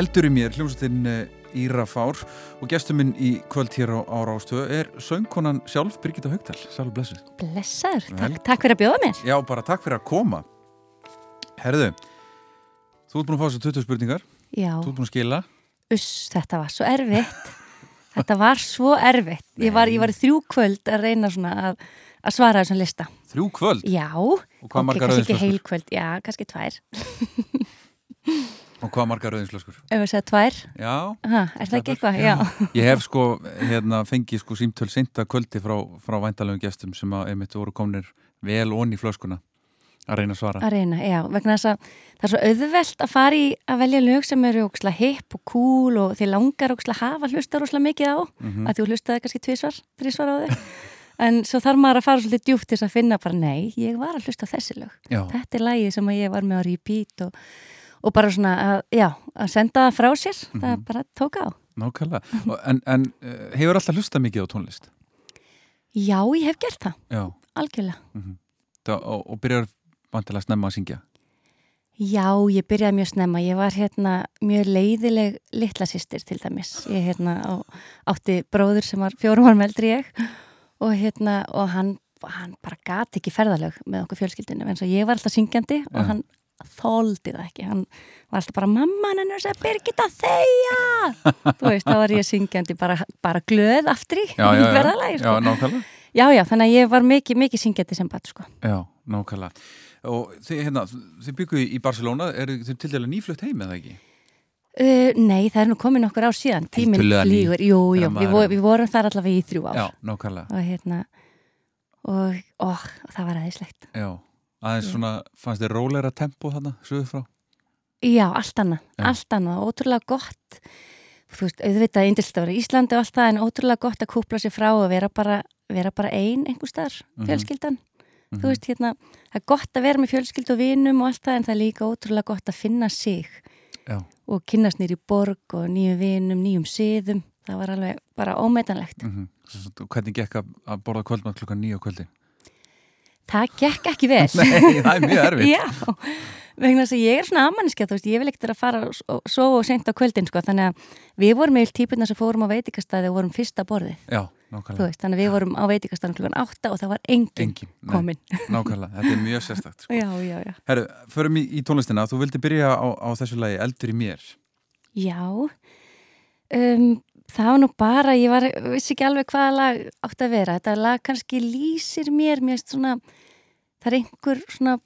Eldur í mér, hljómsveitin Íra Fár og gestur minn í kvöld hér á, á Rástöðu er söngkonan sjálf Birgitta Haugdal. Sælu blessu. Blessaður, takk, takk fyrir að bjóða mér. Já, bara takk fyrir að koma. Herðu, þú ert búin að fá þessu 20 spurningar, Já, þú ert búin að skila. uss, þetta var svo erfitt. þetta var svo erfitt. Ég var, ég var þrjú kvöld að reyna svona að, að svara þessum lista. Þrjú kvöld. Já, Og hvað ok, margar kannski ekki rauðinsflöskur? heil kvöld, já, kannski tvær. Og hvað margar rauðinslöskur? Ef við segja tvær, Já, ha, er það ekki eitthvað? Já. ég hef sko hérna, fengið sko símtöl seinta kvöldi frá, frá væntalegum gestum sem að einmitt voru komnir vel onni í flöskuna að reyna að svara. Að reyna, já, vegna þess að það er svo auðvelt að fara í að velja lög sem eru óksla hipp og cool og þið langar óksla hafa hlusta óksla mikið á, Mhm. að þú hlustaði kannski tvísvar, þrísvar á þau. En svo þarf maður að fara svolítið djúpt til þess að finna bara, nei, ég var að hlusta þessi lög. Já, Þetta er lagið sem ég var með á repeat og, og bara svona að, já, að senda það frá sér, það Mhm. bara tók á. nákvæmlega. En, en eh, hefur alltaf hlustað mikið á tónlist? Já, ég hef gert það, Já. algjörlega. Það, og, og byrjar vantilega snemma að syngja. Já, ég byrjaði mjög snemma. Ég var hérna mjög leiðileg litla sýstir til dæmis. Ég hérna á, átti bróður sem var fjórum árum eldri ég og hérna og hann, hann bara gati ekki ferðalög með okkur fjölskyldinu en svo ég var alltaf syngjandi Já. og hann þóldi það ekki. Hann var alltaf bara mamma hann er að Birgitta þegja. Þú veist, þá var ég syngjandi bara, bara glöð aftur í Já, já, já, Sko. nákvæmlega. Já, já, þannig að ég var mikið, mikið syngjandi sem bat, sko. Já, nákvæmlega. Og þið, hérna, þið byggu í Barcelona, eru þið til dæla nýflutt heim eða ekki? Uh, nei, það er nú komin okkur ár síðan tíminn flýgur, jú, jú, við, vo er- við vorum þar allavega í þrjú ár Já, nákvæmlega. og hérna og, og það var aðeinslegt Já, aðeins svona, fannst þið róleira tempo þarna, sögðu frá? Já, allt annað, Já. allt annað, ótrúlega gott þú veist, auðvitað indilt að vera í Íslandi og allt það en ótrúlega gott að kúpla sér frá og vera bara, vera bara ein einhver staðar, Mhm. fjölskyldan Mhm. þú veist, hérna, það er gott að vera með fjölskyldu og vinum og allt það en það er líka ótrúlega gott að finna sig Já, og kynnast nýri borg og nýjum vinum, nýjum siðum það var alveg bara ómetanlegt mm -hmm. hvernig gekk að, borða kvöldmann klukkan nýja kvöldi? Það gekk ekki vel. Nei, það er mjög erfitt. Já, vegna þess að ég er svona amanniska, þú veist, ég vil ekkert að fara og sofa og sent á kvöldin, sko, þannig að við vorum með típuna sem fórum á veitikastæði og vorum fyrsta borðið, Já, nákvæmlega. veist, þannig að við vorum á veitikastæðin klukkan átta og það var Engin, nei, kominn. nákvæmlega, þetta er mjög sérstakt. Sko. Já, já, já. Herru, förum í, í tónlistina, þú vildi byrja á, á þessu lagi Eldur í mér. Já, um, það var nú bara, ég var, vissi ekki alveg hvaða lag átt að vera, þetta lag kannski lýsir mér, mér erst svona, það er einhver svona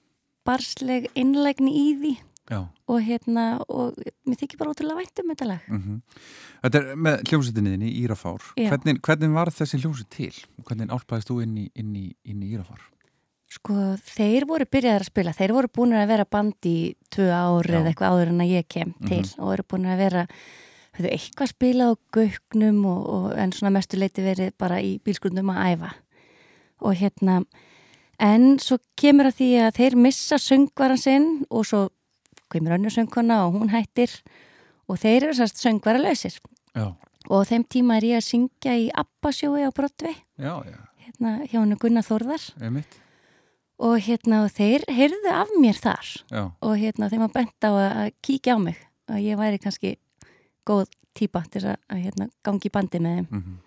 barsleg innlægni í því Já, og hérna, og mér þykir bara ótrúlega vænt um þetta lag. mm Þetta er með hljómsveitinniðinni Írafár. Já. Hvernig, hvernig var þessi hljómsveit til? Hvernig álpaðist þú inn í, inn í, inn í Írafár? Sko, þeir voru byrjaðar að spila, þeir voru búin að vera band í tvö ári Já. eða eitthvað áður en að ég kem til Mhm. og voru búin að vera, höfðu eitthvað spilað á gauknum og, og en svona mestu leiti verið bara í bílskundum að æfa. Og hérna, en svo kemur að því að þeir missa söngvaran sinn og svo kemur önnur söngkona og hún hættir og þeir eru sérst söngvara lausir. Og þeim tíma er ég að syngja í Abbasjói á Broadway, já, já, hérna hjá hennu Gunnar Þórðar. Einmitt. og hérna og þeir heyrðu af mér þar. Já, og hérna þeim að benda á að kíkja á mig. Og ég væri kannski góð típa til þess að, að hérna, gangi í bandi með þeim mm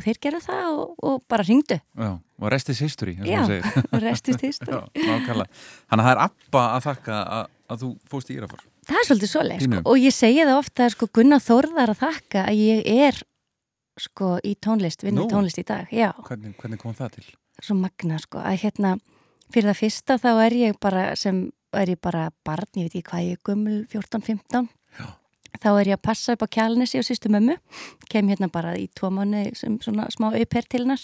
og þeir gerðu það og, og bara ringdu já, og rest is history, Já. og restist hýst Já. Þannig að það er Abba að þakka að, að þú fóst í Írafár. það er svolítið svoleið sko. Og ég segi það ofta að sko, Gunnar Þórðar að þakka að ég er sko í tónlist, vinn í tónlist í dag Hvernig, hvernig kom það til? svo magna sko að hérna fyrir það fyrsta þá er ég bara sem er ég bara barn, ég veit ekki hvað ég er gummul 14-15 Já. Þá er ég að passa upp á kjálnesi og sýstu mömmu. Kem hérna bara í tvo mánu sem svona smá auper til hennar.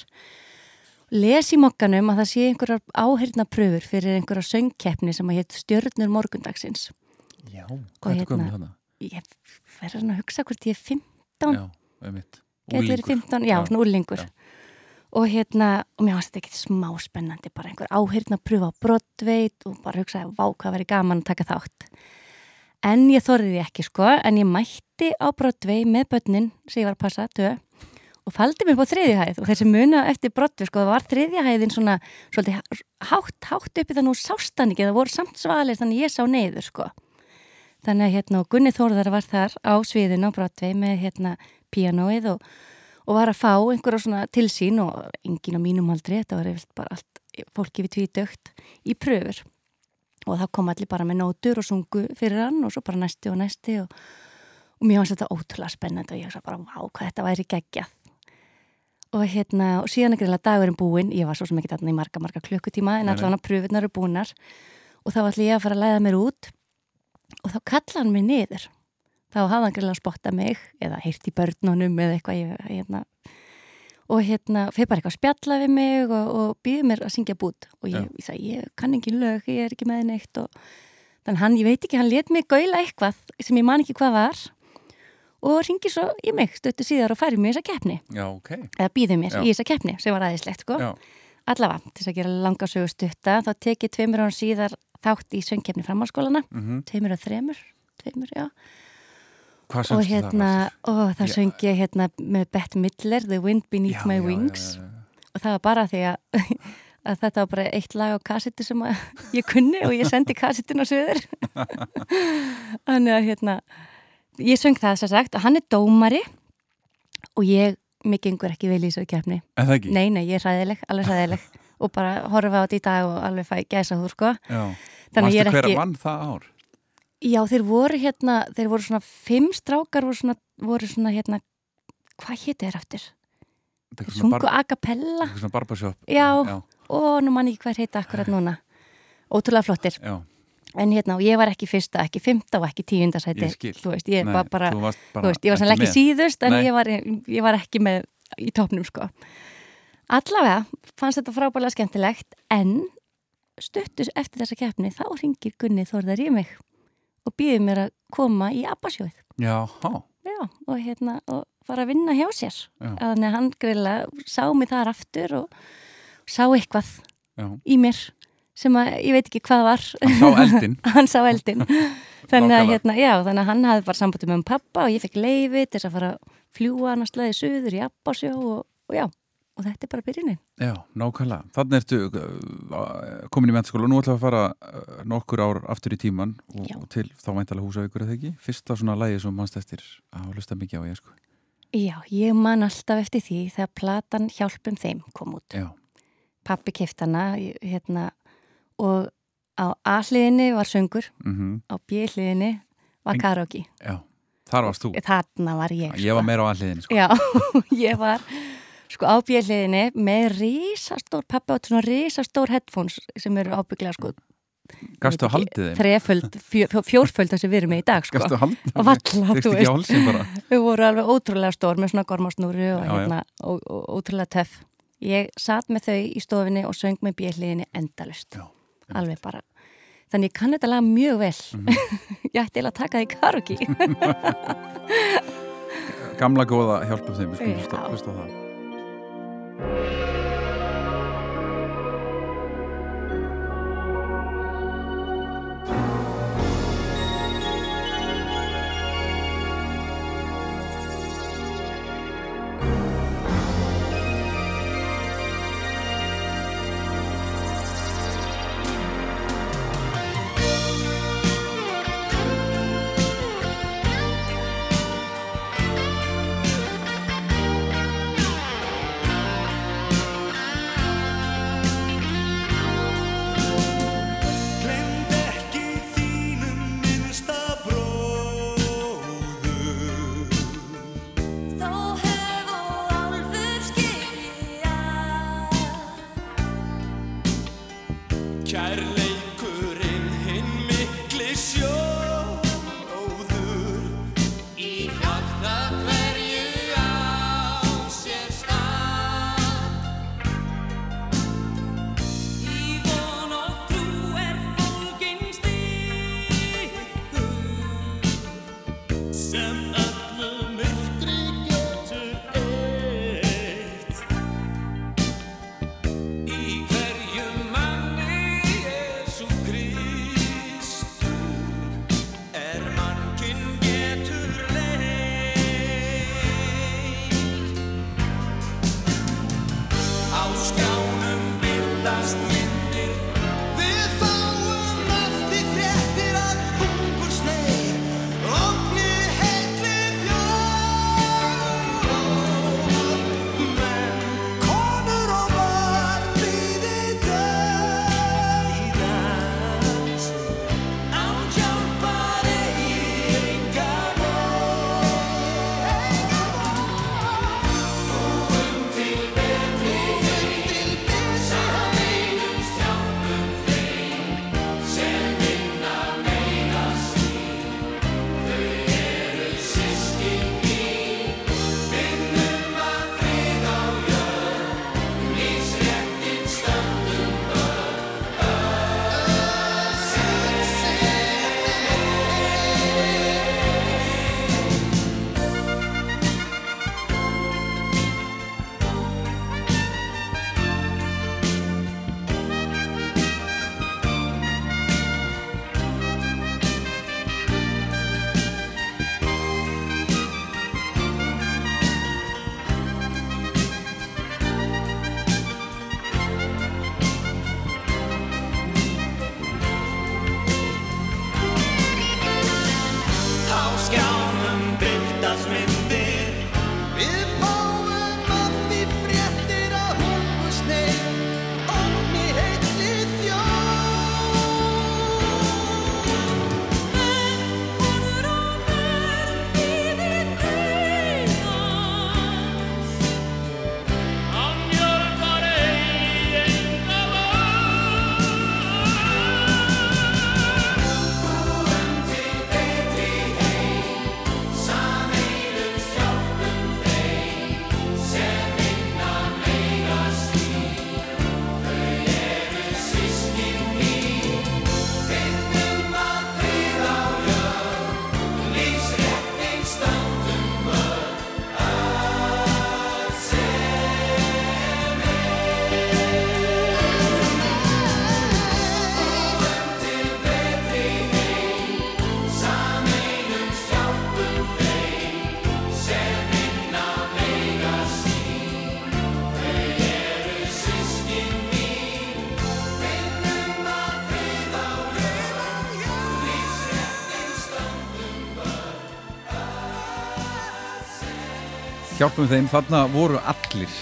Les í mokkanum að það sé einhverjar áheyrna pröfur fyrir einhverjar söngkeppni sem að hétt Stjörnur morgundagsins. Já, hvað er hérna- gömul þannig? ég verður svona að hugsa hvort ég er 15 Já, einmitt. Gæti verið 15, já, Já, svona úrlingur og hérna, og mér fannst þetta ekkert smá spennandi bara einhver áheyrna pröfa á brottveit og bara hugsaði, vá, hvað verið gaman að taka þátt en ég þorriði ekki sko, en ég mætti á brottvei með börnin sem ég var að passa, dö og faldi mig upp á þriðjahæð og þessi muna eftir brottvei, sko, það var þriðjahæðin svona, svolítið hátt, hátt uppi þannig úr sást hann ekki, það voru samt svalir þannig ég sá neyður, sko. Þannig að hérna og Gunni Þórðar var þar á sviðinu á Broadway með hérna píanóið og, og var að fá einhverja svona tilsýn og engin á mínum aldrei, þetta var eftir bara allt fólki við tvítögt í pröfur og þá kom allir bara með nótur og sungu fyrir hann og svo bara næsti og næsti og, og mér fannst þetta ótrúlega spennandi og ég var bara, vá, hvað þetta væri geggjað. Og hérna, og síðan ekkert dagurinn búinn, ég var svo sem ekki þarna í marga, marga klukkutíma en allavega pröfunar eru búinar og þá ætla ég að fara að læða mér út. Og þá kalla hann mig niður. Þá hafði hann greiðlega spottað mig eða heyrt í börnunum eða eitthvað ég, hérna, og hérna fyrir bara eitthvað að spjalla við mig og, og býði mér að syngja bút. Og ég, ég sagði, ég kann ekki lög, ég er ekki með neitt og þannig hann, ég veit ekki, hann let mig gaula eitthvað sem ég man ekki hvað var og ringi svo í mig stöttu síðar og færi mér þessa keppni. Já, ok. eða býði mér Já. í þessa keppni sem var aðeinslegt sko. Allavega, til þess að gera langa sögu stutta þá tekið tveimur án síðar þátt í söngkeppni framhalskólana, mhm. tveimur og þremur tveimur, já Hvað og söngstu hérna, þar? og það Já. söng ég hérna með Bette Midler, The Wind Beneath Já, My Wings já, já. og það var bara því að, að þetta var bara eitt lag á kassetu sem ég kunni og ég sendi kassetun á söður þannig að hérna ég söng það sem sagt og hann er dómari og ég, mig gengur ekki vel í það ekki? nei, nei, ég er hræðileg, alveg hræðileg og bara horfa á þetta í dag og alveg fæ gæsa þú sko Já. þannig að ég er ekki vann það ár? Já, þeir voru hérna, þeir voru svona fimm strákar voru svona, voru svona hérna hvað hétu þeir aftur? Sungu a cappella Eitthvað svona barbershop. Já. Já, og nú man ég ekki hvað heita akkurat núna. Ótrúlega flottir. Já, en hérna, og ég var ekki fyrsta, ekki fymta og ekki tíunda sæti, Ég skil. þú veist, ég Nei, var bara bara veist, ég var sannlega ekki síðust en ég var, ég var ekki með í topnum sko. Allavega fannst þetta frábælega skemmtilegt en stuttus eftir þessa keppni þá ringir Gunni Þórðar í mig og býði mér að koma í Abbasjóð Já, há, Já, og hérna og fara að vinna hjá sér. Já. þannig að hann grilla sá mig þar aftur og sá eitthvað já. í mér sem að ég veit ekki hvað var. Hann sá eldinn. hann sá eldin þannig að, hérna, já, þannig að hann hafði bara sambandið með um pappa og ég fekk leiði til þess að fara að fljúa hann að slæði suður í Abbasjó og, og já, og þetta er bara byrjunin Já, nákvæmlega. Þannig ertu uh, komin í mentaskóla og nú við að fara uh, nokkur ár aftur í tíman og, og til þá væntalega húsavíkur eða ekki. Fyrsta svona lægi sem mannst eftir að hafa lusta mikið á ég sko. Já, ég man alltaf eftir því þegar platan Hjálpum þeim kom út Já, pappi kift hana ég- hérna, og á A-hliðinni var söngur mm á B-hliðinni var karaoke já. Þar varst þú. þarna var ég Ég var meira á alliðinni sko. Já, ég var sko á bjöliðinni með risastór, pappi átt svona risastór headphones sem eru ábygglega sko Gastu haldið þeim? þreföld, fjó, fjórföld það sem við erum með í dag sko. Gastu haldið og valla, Fyrst þú veist. við voru alveg ótrúlega stór með svona gormasnúru og hérna og, og, ótrúlega töff. Ég satt með þau í stofinni og söng með bjöliðinni endalust Já, alveg bara. Þannig kann þetta lag mjög vel. Mhm. ég ætti eiginlega að taka því karaoke. Gamla góða hjálpum þeim, við skulum hlusta á það. Hjálpum Hjálpum þeim, þarna voru allir.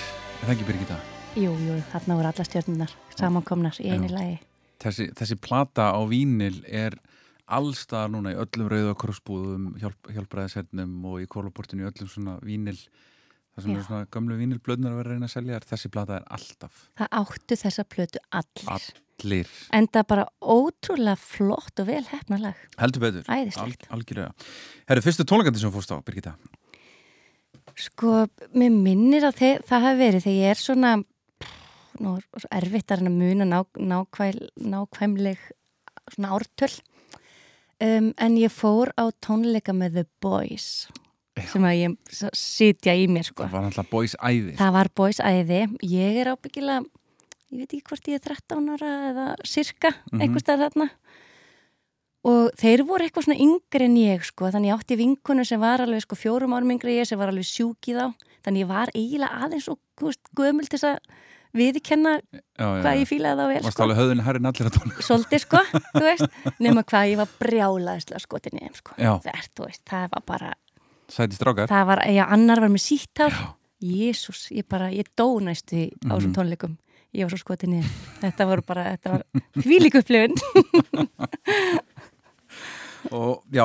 Er það ekki Birgitta? Jú, jú, þarna voru alla stjórnunar samankomnar í eini lagi. Þessi, þessi plata á vínil er allstaðar núna í öllum rauðakorsbúðum, hjálp, hjálpræðisernum og í kólabortinu í öllum svona vínil það sem eru svona gamlu vínilblöðnar að vera reyna að selja. Er þessi plata er alltaf. Það áttu þessa plötu allir. Allir, En það bara ótrúlega flott og vel hefna lag. Heldur betur. Æðislegt. algjörlega. Herru, fyrstu tónleikandi sem fórst á, Birgitta Sko, mér minnir að þe það hafi verið þegar ég er svona nú er erfitt að muna ná, nákvæl, nákvæmleg svona ártöl. Um, en ég fór á tónleika með The Boys Já. sem að ég sitja í mér sko. Það var alltaf boys æði. Það var Boys æði, ég er ábyggilega ég veit ekki hvort ég er 13 ára eða cirka, Mhm. einhvers staðar þarna og þeir voru eitthvað svona yngri en ég sko, þannig ég átti vinkunu sem var alveg sko fjórum árum yngri ég sem var alveg sjúk í þá, þannig ég var eiginlega aðeins og gömul til þess að viðkenna hvað ég fílaði þá vel varst sko, alveg höfðin herrin allir að tónleika svolítið sko, þú veist, nema hvað ég var brjálaðislega skotin í þeim sko, er, þú veist, það var bara sæti strákar. það var, já, annar var með síttár Jésús, ég bara, ég dó næstu í- á þessum Mhm. tónleikum. Ég var svo skotin í þeim. þetta var bara, þetta var þvílík upplifun og já,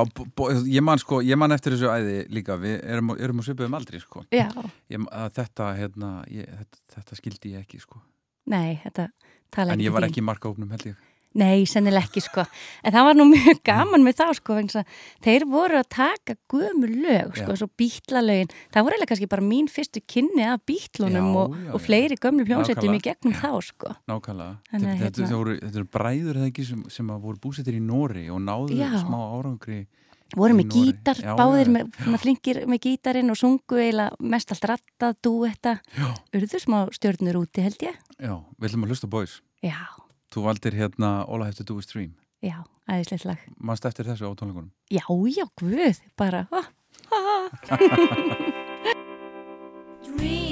ég man sko ég man eftir þessu æði líka. Við erum, erum á svipuðum aldri sko. Já, ég, þetta, hérna, ég, þetta, þetta skildi ég ekki sko. Nei, þetta tala en ekki ég var ekki í markaóknum held ég. Nei, sennileg ekki sko. En það var nú mjög gaman með þá sko þess að þeir voru að taka gömur lög sko, Já. svo bítlalögin það voru eiginlega kannski bara mín fyrstu kynni af bítlunum Já, og, já, og já. fleiri gömlu hljómsveitum í gegnum þá sko. Nákvæmlega. Þannig að þetta, þetta, hérna- þetta, þetta eru bræður eða ekki sem, sem að voru búsettir í Nóri og náðu Já. smá árangri voru með gítar, Já, báðir já. með svona flinkir með gítarinn og sungu eiginlega mest allt rattað, dúetta. Já, urðu smá stjörnur úti held ég. Já, við ætlum að hlusta boys. Já, þú valdir hérna All I Have to Do is Dream. Já, æðislegt lag. Mannst eftir þessu á tónleikunum? Já, já, guð, bara dream,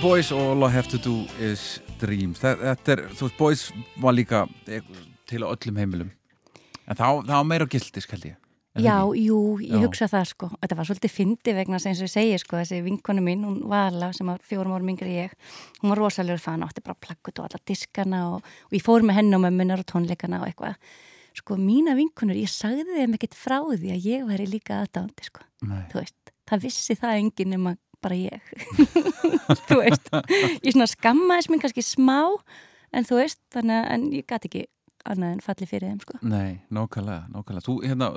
Boys og All I Have to Do is Dream. Þe- þetta er, þú veist, Boys var líka til öllum heimilum. En það á meira gildis, held ég. Já, jú, ég Já. hugsa það sko. Þetta var svolítið fyndi vegna að og ég segi sko þessi vinkonu mín, hún Vala sem var fjórum árum yngri ég, hún var rosalegur fan átti bara plakkut og alla diskana og, og ég fór með henn og mömmunar og tónleikana og eitthvað. Sko mína vinkonur, ég sagði þeim ekkert frá því að ég væri líka aðdándi sko. Nei. þú veist, það vissi það enginn nema bara ég. Þú veist ég svona skammaðis mér kannski smá en þú veist, þannig að ég gæti ekki annað en falli fyrir þeim sko. Nei, nákvæmlega, nákvæmlega. Þú, hérna,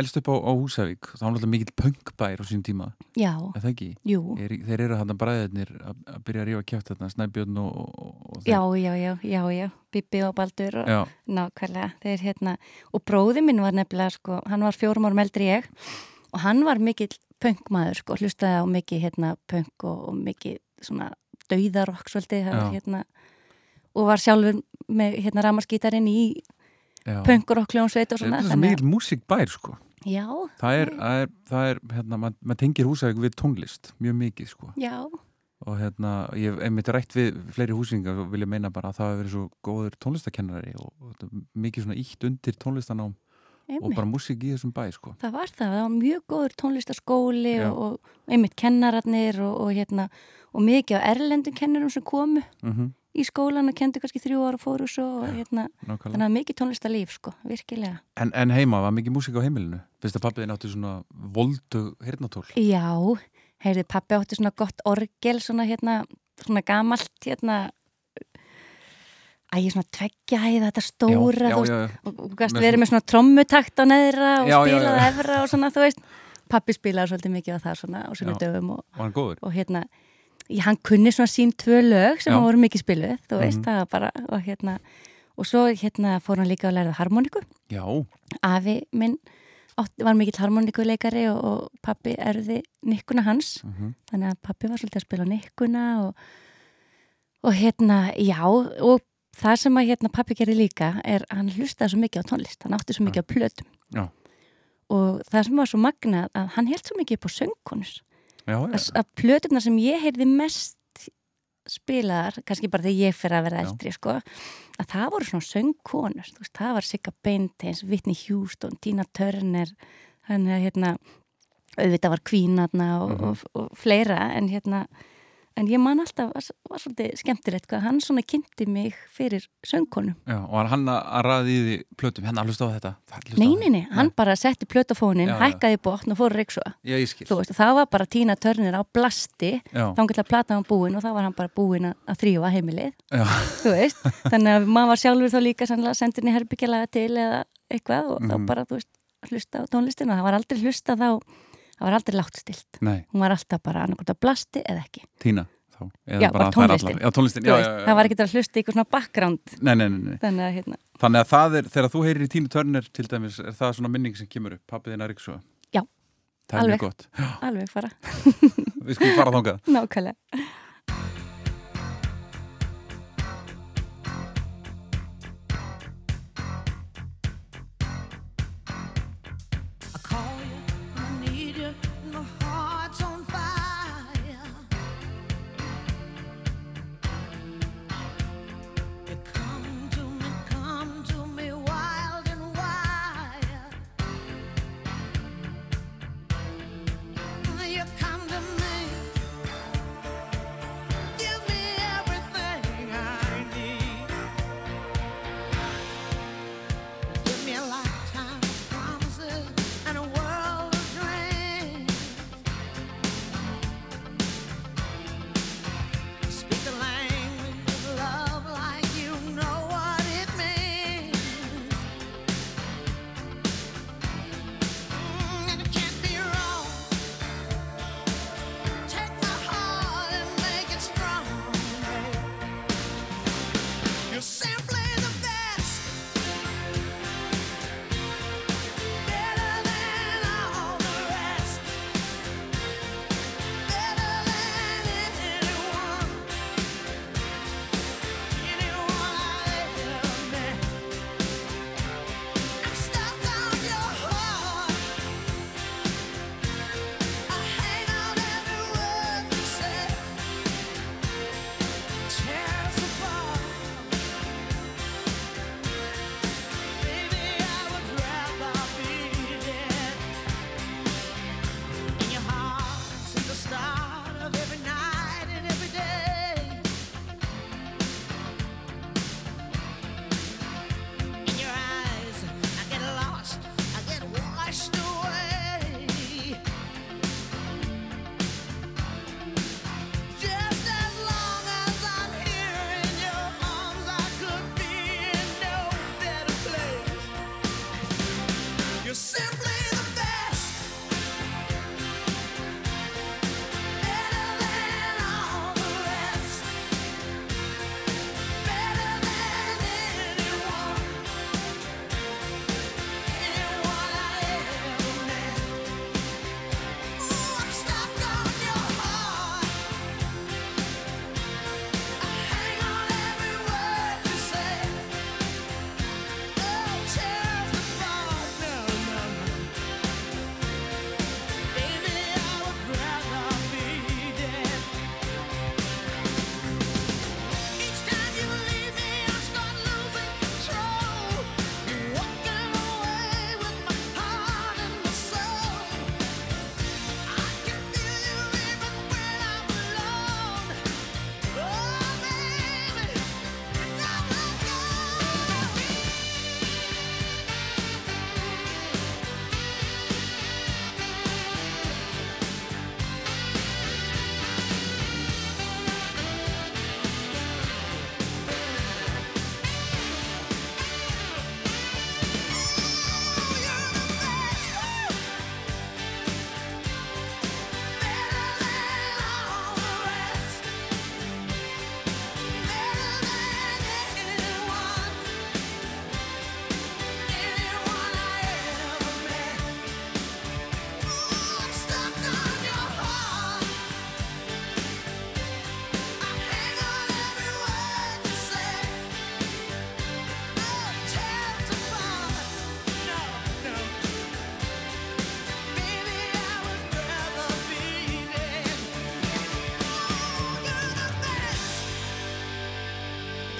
elst upp á, á Húsavík þá er náttúrulega mikill pönkbær á sín tíma. Já, er það ekki? jú, Er, þeir eru hann að bræðirnir að byrja að rífa kjátt þarna, Snæbjörn og, og, og þeir- já, já, já, já, já. Bibi og Baldur og Já, nákvæmlega. Þeir hérna, og bróði minn var nefnilega sko, hann var fjórum árum eldri ég og hann var mikill pönkmaður sko, hlustaði á mikið hérna pönk og, og mikið svona dauðarokk svolítið, hérna og var sjálfur með hérna ramaskítarinn í já. pönkurokk hljónsveit og Þetta svona er svo þannig mikill músikbær sko. Já, Það er, það er, það er hérna, maður mað tengir Húsavík við tónlist mjög mikið sko. Já, og hérna, ég hef einmitt rætt við fleiri húsingar og vilja meina bara að það hefur verið svo góður tónlistakennari og, og þetta er mikið svona ítt undir tónlistanám og bara músik í þessum bæ sko það var það, það var mjög góður tónlistaskóli Já. og, og einmitt kennararnir og, og hérna og mikið á erlendum kennarum sem komu mm í skólan og kendi kannski þrjú ára fóru svo og hérna, þannig að mikið tónlistarlíf sko, virkilega. En, en heima, var mikið músík á heimilinu? Fyrst að pappiðin átti svona voldu hirnatól? Já, heyrði pappi átti svona gott orgel, svona hérna, svona gamalt hérna, ægir svona tveggja hæða þetta stóra, já, veist, já, já. og þú gæst Með verið með svona trommutakt á neðra og já. efra og svona, þú veist, pappi spilaði svolítið mikið á það svona á svona Já. dögum og, góður? og hérna, hann kunni svona sín tvö lög sem voru mikið spiluð, þú veist, Mhm. það var bara, og hérna, og svo hérna fór hann líka að læra harmoniku Já, afi minn átti, var mikill harmonikuleikari og, og pappi erði nikkuna hans mm þannig að pappi var svolítið að spila nikkuna og, og hérna, já og það sem að hérna pappi gerði líka er að hann hlustaði svo mikið á tónlist hann átti svo mikið á plötum. Já. og það sem var svo magnað að hann held svo mikið upp á söngkonus já, að, plötunar sem ég heyrði mest spilaðar, kannski bara þegar ég fyrir að vera eldri, sko að það voru svona söngkonur, þú veist, það var Sigga Beinteins, Whitney Houston, Tina Turner þannig að hérna auðvitað var kvínarna og, Mhm. og, og fleira en hérna en ég man alltaf, var, var svolítið skemmtilegt hvað hann svona kynnti mig fyrir söngkonum. já Og var hann að að í því plötum? Hérna, hlusta á þetta? Á Nei, nei, nei, hann bara setti plötafónin, hækkaði botn og fór að og það var bara Tina Turner á blasti þá hann plata hann búin og þá var hann bara búin að, að þrýfa heimilið, já, þú veist þannig að maður var sjálfur þá líka sannlega sendin í herbyggjalaga til eða eitthvað og þá Mhm. bara, þú veist, hlusta á tónlistina. Það var aldrei hlusta þá, það var aldrei látt stilt nei, hún var alltaf bara annarkot að blasti eða ekki. Tína þá. Já, tónlistin. Já, tónlistin, já, já, það var ekki að hlusta eitthvað svona background. Nei, nei, nei, nei. Þannig að hérna, Þannig að það er, þegar þú heyrir í Tínu Törner til dæmis, er það svona minning sem kemur upp, pappiðin er ykkur Já, alveg. alveg fara Við skulum fara þangað. nákvæmlega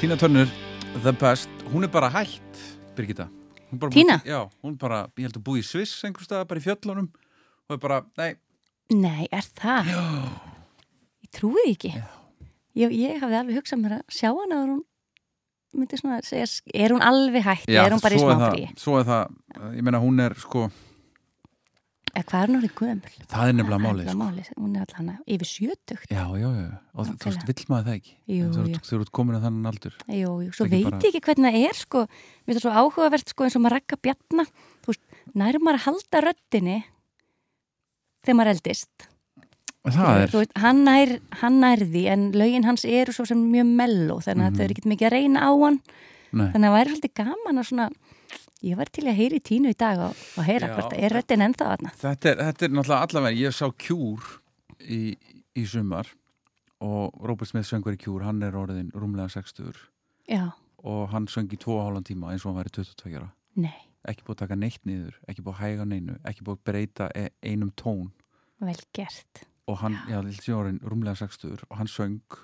Tina Turner, the best hún er bara hætt, Birgitta bara Tina? búin- Já, hún er bara, ég held að búi í Sviss einhver stað, bara í fjöllunum og er bara, nei, Nei, er það? Já. Ég trúi ekki. Ég, ég hafði alveg hugsað mér að sjá hana og hún myndi svona segja, er hún alveg hætti, er hún bara í smáfrí? það, svo er það, ég meina hún er sko, Eða hvað er hún orðið guðumöl? það er nefnilega málið sko. málið. Hún er alltaf hana yfir sjötugt. Já, já, já, og þú veist, vill maður það ekki Jú, þú- þú ert komin að þannig aldur Jú, jú, svo veit bara- ég ekki hvernig það er sko, mér finnst það svo áhugavert sko eins og maður rakka bjarna, þú veist, nær maður að halda röddinni þegar maður eldist. Það er, Þú veist, hann nær, hann nær því en lögin hans eru svo sem mjög melló þannig ekki mikið að ég var til að heyra í tínu í dag og, og heyra Já. hvort það er röddin ennþá þarna? Þetta er, þetta er náttúrulega allavega, ég sá kjúr í, í sumar og Robert Smith söngur í kjúr, hann er orðin rúmlega 60 Já, og hann söng í 2,5 tíma eins og hann væri 22 ára. Nei, ekki búið að taka neitt niður, ekki búið að hæga neinu ekki búið að breyta e- einum tón. Vel gert. Og hann, já, sé orðin rúmlega 60 og hann söng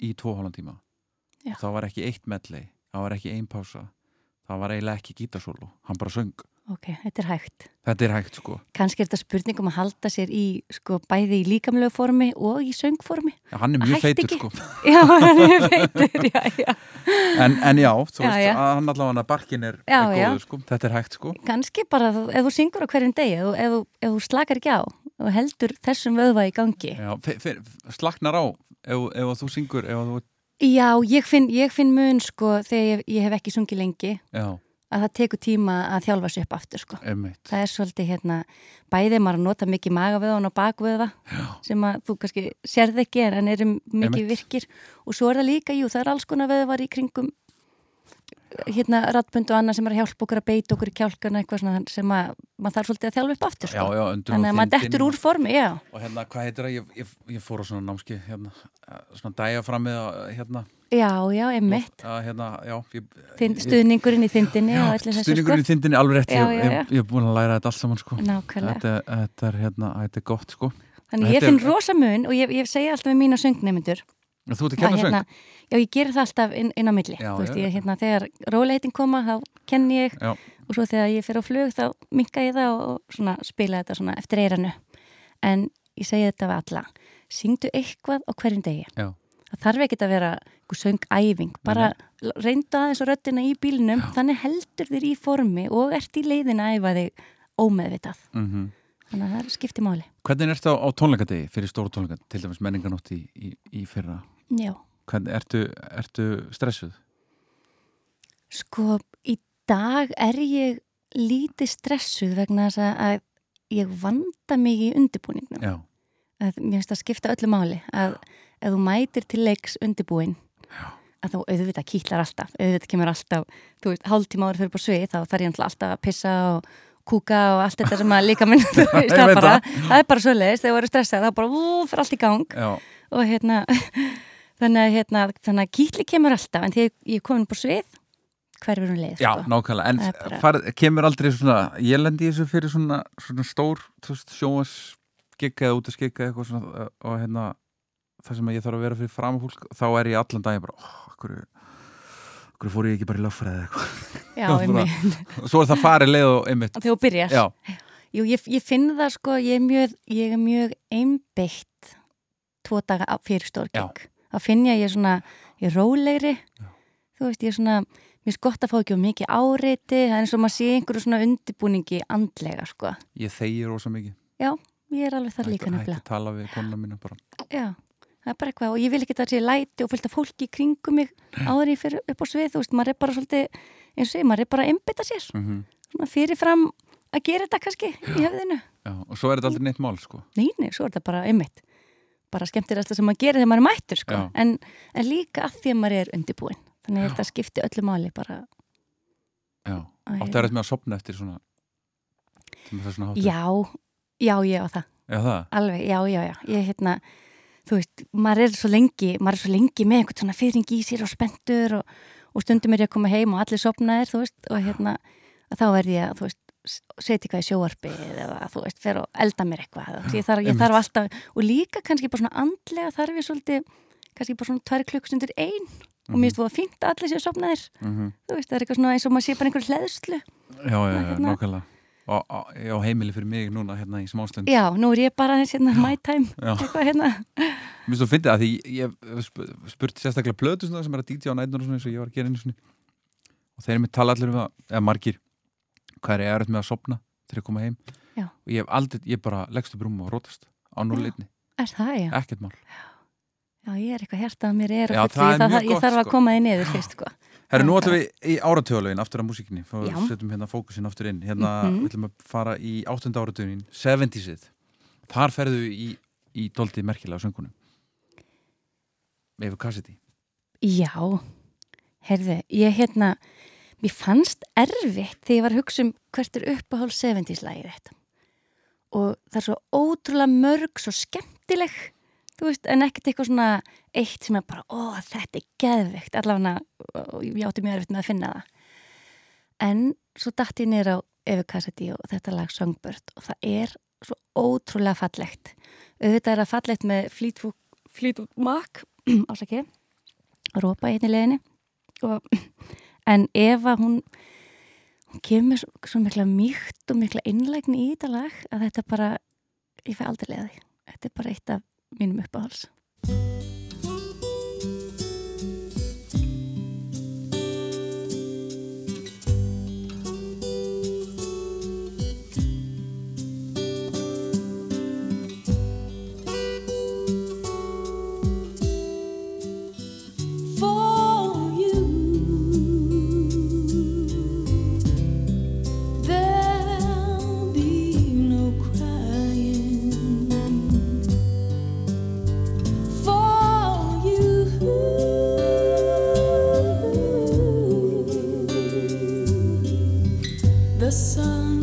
í 2,5 tíma. Já. það var ekki eitt medley, það var ekki ein pása það var eiginlega ekki gítarsólu hann bara söng, Ok, þetta er hægt. Þetta er hægt sko. Kannski er þetta spurning um að halda sér í sko bæði í líkamlegu formi og í söngformi. Já, hann er mjög feitur sko. Já, hann er veitur, já, já. En, en já, þú Já, veist, já. hann allavega barkin er, er góður sko. Þetta er hægt sko. Kannski bara ef þú syngur á hverjum degi ef, ef, ef þú slakar ekki á og heldur þessum vöðva í gangi. Já, fe, fe, slaknar á ef, ef þú syngur ef þú, Já, ég finn, ég finn mun sko þegar ég, ég hef ekki sungið lengi. Já, að það tekur tíma að þjálfa sig upp aftur sko. emmitt Það er svolítið hérna, bæðið maður að nota mikið magavöðan og bakvöða já, sem að þú kannski sérð ekki en eru mikið Einmitt. virkir. Og svo er það líka, jú, það er alls konar vöðvar í kringum hérna ratbund og annað sem er að hjálpa okkur að beita okkur í kjálkana eitthvað svona sem að maður þarf svolítið að þjálfa upp aftur já, sko. já, Þannig að maður dettur úr formi, já. og hérna, hvað heitir það, ég, ég, ég fór á svona námski hérna, eh, svona dæja fram með hérna, Já, já, einmitt. að, hérna, já, stuðningurinn í þindinni já, þessu sko. stuðningurinn í þindinni alveg rétt, Já, ég, já, ég, já. ég, ég er búin að læra þetta allt saman sko. Nákvæmlega. þetta, þetta er hérna, þetta er gott sko Þannig ég er- finn rosa mun og ég, ég segi alltaf við mína söngnemyndur þú ert að kenna söng? hérna, já ég gerir það alltaf inn, inn á milli. Já, veist, ég, hérna, þegar róleitin koma þá kenni ég Já. og svo þegar ég fyrir á flug þá minka ég það og, og svona, spila þetta svona eftir eiranu en ég segi þetta við alla syngdu eitthvað á hverjum degi. Já. það þarf ekki að vera söngæfing bara reyndu aðeins á röddina í bílnum þannig heldur þér í formi og ert í leiðin að æfa þig ómeðvitað. Mm þannig að það er skipti máli. Hvernig ertu á, á tónleikadegi fyrir stóru tónleikad til dæmis menninganótt í, í, í fyrra? Já, hvernig, ertu, ertu stressuð? Sko, í dag er ég lítið stressuð vegna þess að- að ég vanda mig í undirbúningnum. Já, Að, mér finnst það skipta öllu máli að ef þú mætir til leiks undirbúin að þá auðvitað kýtlar alltaf, auðvitað kemur alltaf, þú veist, hálftíma ári fyrir på svið, þá þarf ég alltaf að pissa og kúka og allt þetta sem að líka minn, það, bara, það. er bara svo leiðist, þegar þú eru stressað, er bara, ú, fyrir allt í gang já, og hérna þannig að, hérna, þannig að kýtli kemur alltaf en þegar ég komin på svið hverfur hún leið já, sko. nákvæmlega en bara- far, kemur aldrei svona ég lendi þessu fyrir svona, svona stór þú veist, sjóas skikka eða út að skikka eitthvað svona og hérna það sem ég þarf að vera fyrir fram fólk þá er ég allan dag bara, oh, okkur, okkur fór ég ekki bara í löffræði eitthvað? Já, einmitt. og svo er það farið leið og einmitt. Þegar þú byrjar? Já, Jú, ég, ég finn það sko, ég er mjög, ég er mjög einbeitt tvo daga á- fyrir stórkeng þá finn ég að ég er svona, ég er rólegri. Þú veist, ég er svona mér er gott að fá ekki á mikið áreiti. Það er eins og maður sé einhverju svona undirbúningi andlega sko, ég þegi rosa mikið. Já, ég er alveg þar Hætti- líka hætti nefnilega að tala við konuna mína bara. Já, það er bara eitthvað og ég vil ekki það sé læti og fylgta fólki í kringum mig áður ég fyrir upp á svið, þú veist, maður er bara svolítið, eins og ég, maður er bara að einbytta sér. Mm svona fyrirfram að gera þetta kannski í höfðinu. já, og svo er þetta aldrei neitt mál sko. Nei, nei, svo er þetta bara einmitt bara skemmtilegast sem maður gerir þegar maður er mættur sko. Já. en, en líka að því að maður er undirbúin þannig að þetta skipti öllu máli bara. Já, áttu er með að sopna eftir svona svona Já, já, ég á það. Já, það, alveg, já, já, já, ég hérna þú veist, maður er svo lengi maður er svo lengi með einhvern svona fyrring í sér og spendur og, og stundum er ég að koma heim og allir sopnaðir, þú veist, og hérna þá er ég að, þú veist setja eitthvað í sjóarpið eða þú veist, fer og elda mér eitthvað, þú veist, ég þarf, ég þarf alltaf og líka kannski bara svona andlega þarf ég svolítið kannski bara svona tvær klukkstundir ein og mér finnst það fínt að allir séu sopnaðir Mhm. þú veist, það er eitthvað svona eins og maður sé bara einhver hleðslu Já, já, já, Hérna. nákvæmlega á, á heimili fyrir mig núna hérna í smástund. Já, nú er ég bara aðeins hérna my time Já. eitthvað hérna. Mér finnst þú að fyndi að því ég spurt sérstaklega plötu sem er að DJ á svona eins og ég var að gera einu svona og þeir með tala allir um það, eða margir hvað er erfitt með að sopna þegar ég koma heim. Já. og ég hef aldrei, ég bara leggst upp rúm og rótast á núleitni, er það, já, ekkert mál. Já, ég er eitthvað hjartað að mér er Já, og það er ég, ég þarf að sko. koma þið niður fyrst, sko Herru, nú ætlum við í áratöðalögin aftur á músíkinni, þá setjum hérna fókusin aftur inn, hérna Mhm. við ætlum að fara í áttunda áratöðin 70'sið, þar ferðu í, í doldi merkilega söngunum Efu Cassidy Já, heyrðu, ég hérna, mér fannst erfitt þegar ég var að hugsa um hvert er uppáhald 70s lagið þetta. Og það er svo ótrúlega mörg, svo skemmtileg, þú veist, en ekkert eitthvað svona eitt sem er bara, ó, þetta er geðveikt, allavega, ég átti mjög erfitt með að finna það. En svo datt ég niður á Cassidy og þetta lag Songbird og það er svo ótrúlega fallegt. Auðvitað er það fallegt með Fleetwood, Fleetwood Mac, ásaki, rópa í einni leginni og, en Eva hún hún kemur svo, svo mikla mýkt og mikla innlægni í þetta lag að þetta bara, ég fæ aldrei leiði þetta er bara eitt af mínum uppáhals The sun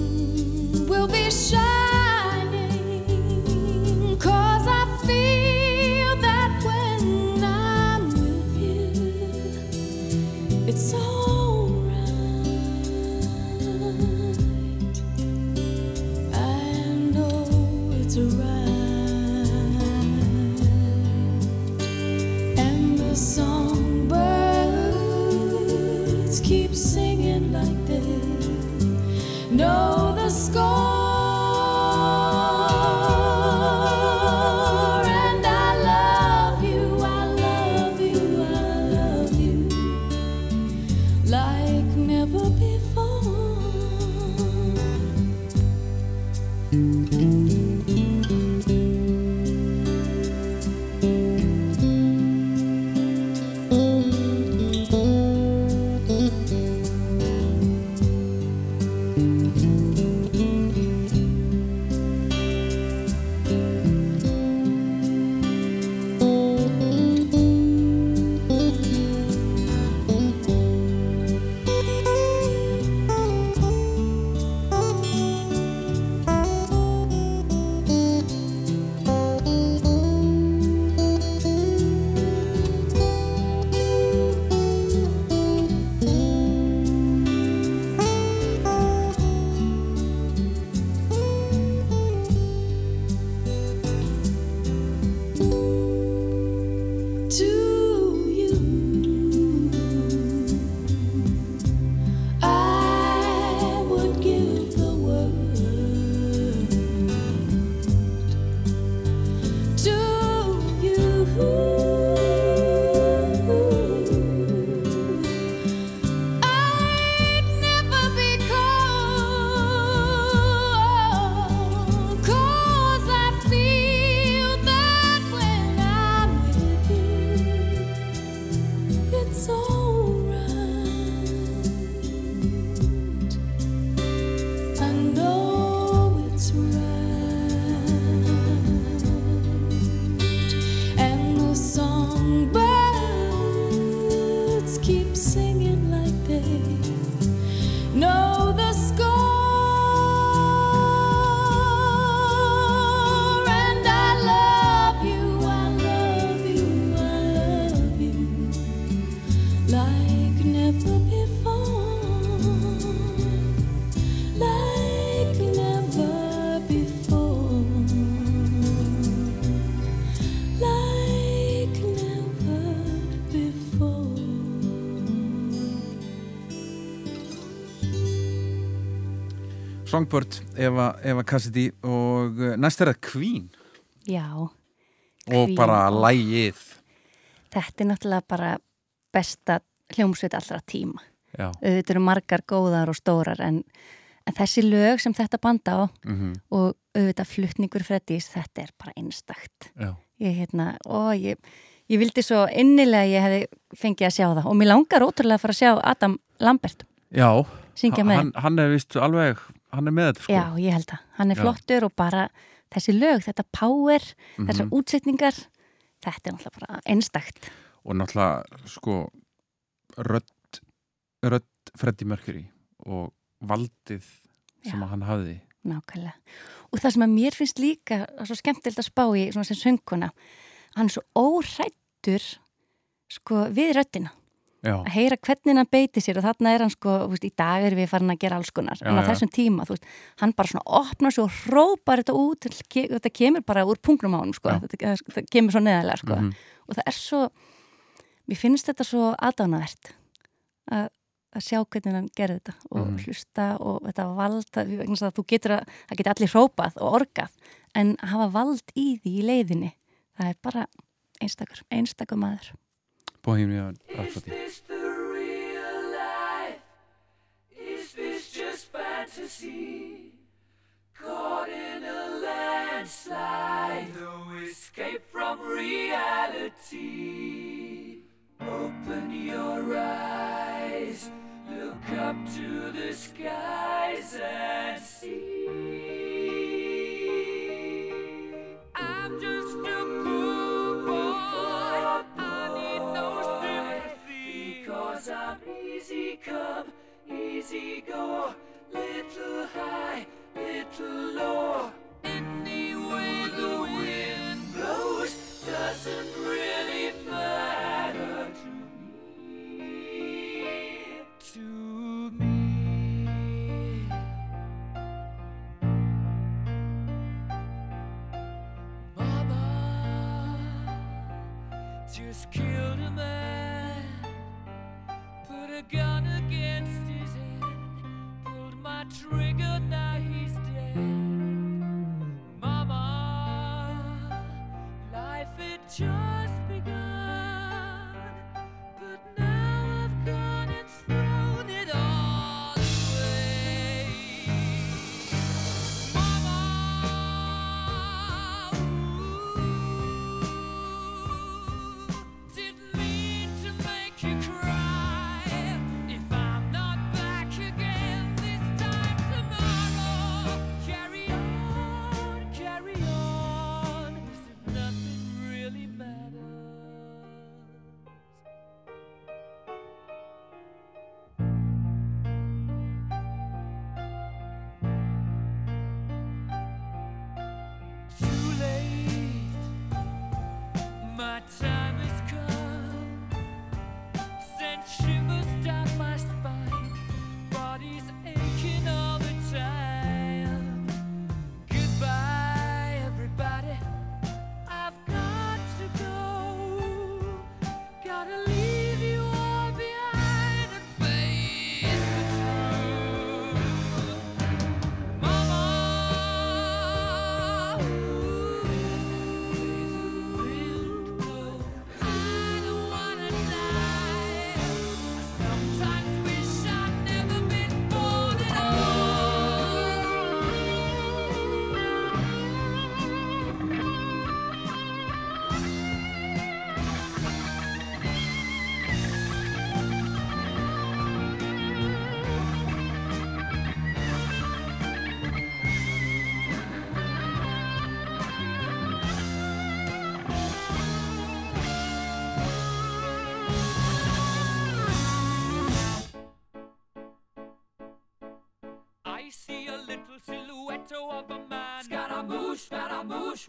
Songbird, Eva, Eva Cassidy og uh, næst er það Queen Já, og Queen, bara ó. lægið þetta er náttúrulega bara besta hljómsveit allra tíma. Já, Þetta eru margar góðar og stórar en, en þessi lög sem þetta banda á mm og auðvitað flutningur Freddís, þetta er bara einstakt. já. Ég, hérna, ó, ég, ég vildi svo innilega að ég hefði fengið að sjá það og mér langar ótrúlega að fara að sjá Adam Lambert Já, hann, hann er vist alveg, hann er með þetta sko Já, ég held það. Hann er flottur og bara þessi lög, þetta power, þessar Mhm. útsetningar, þetta er náttúrulega bara einstakt. og náttúrulega sko rödd, rödd Freddie Mercury og valdið sem Já. að hann hafði Nákvæmlega. Og það sem að mér finnst líka svo skemmtilegt að spá í svona sem sönguna, hann er svo óhrættur sko við röddina. Já, Að heyra hvernig hann beiti sér og þarna er hann sko, veist, í dag er við farin að gera alls konar. Já, en á já. þessum tíma, þú veist, hann bara svona opnar sig og hrópar þetta út, þetta kemur bara úr punktnum á hann, sko. Þetta, þetta kemur svo neðalega, sko. Mhm. Og það er svo, mér finnst þetta svo aðdánavert að að sjá hvernig hann gerði þetta og Mhm. hlusta og þetta vald að, vegna þess að þú getur að, það getur allir hrópað og orgað en að hafa vald í því í leiðinni það er bara einstakur, einstakur maður Rhapsody this the real life? Is this just fantasy?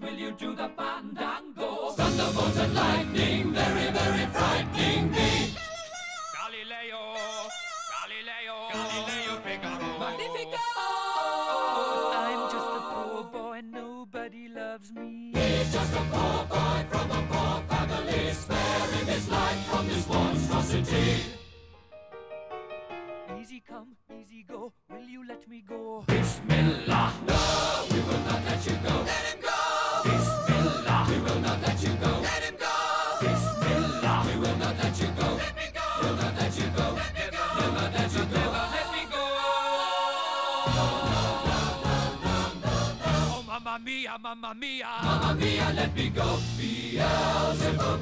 Will you do the mamma mia. Mamma mia, let me go. Beelzebub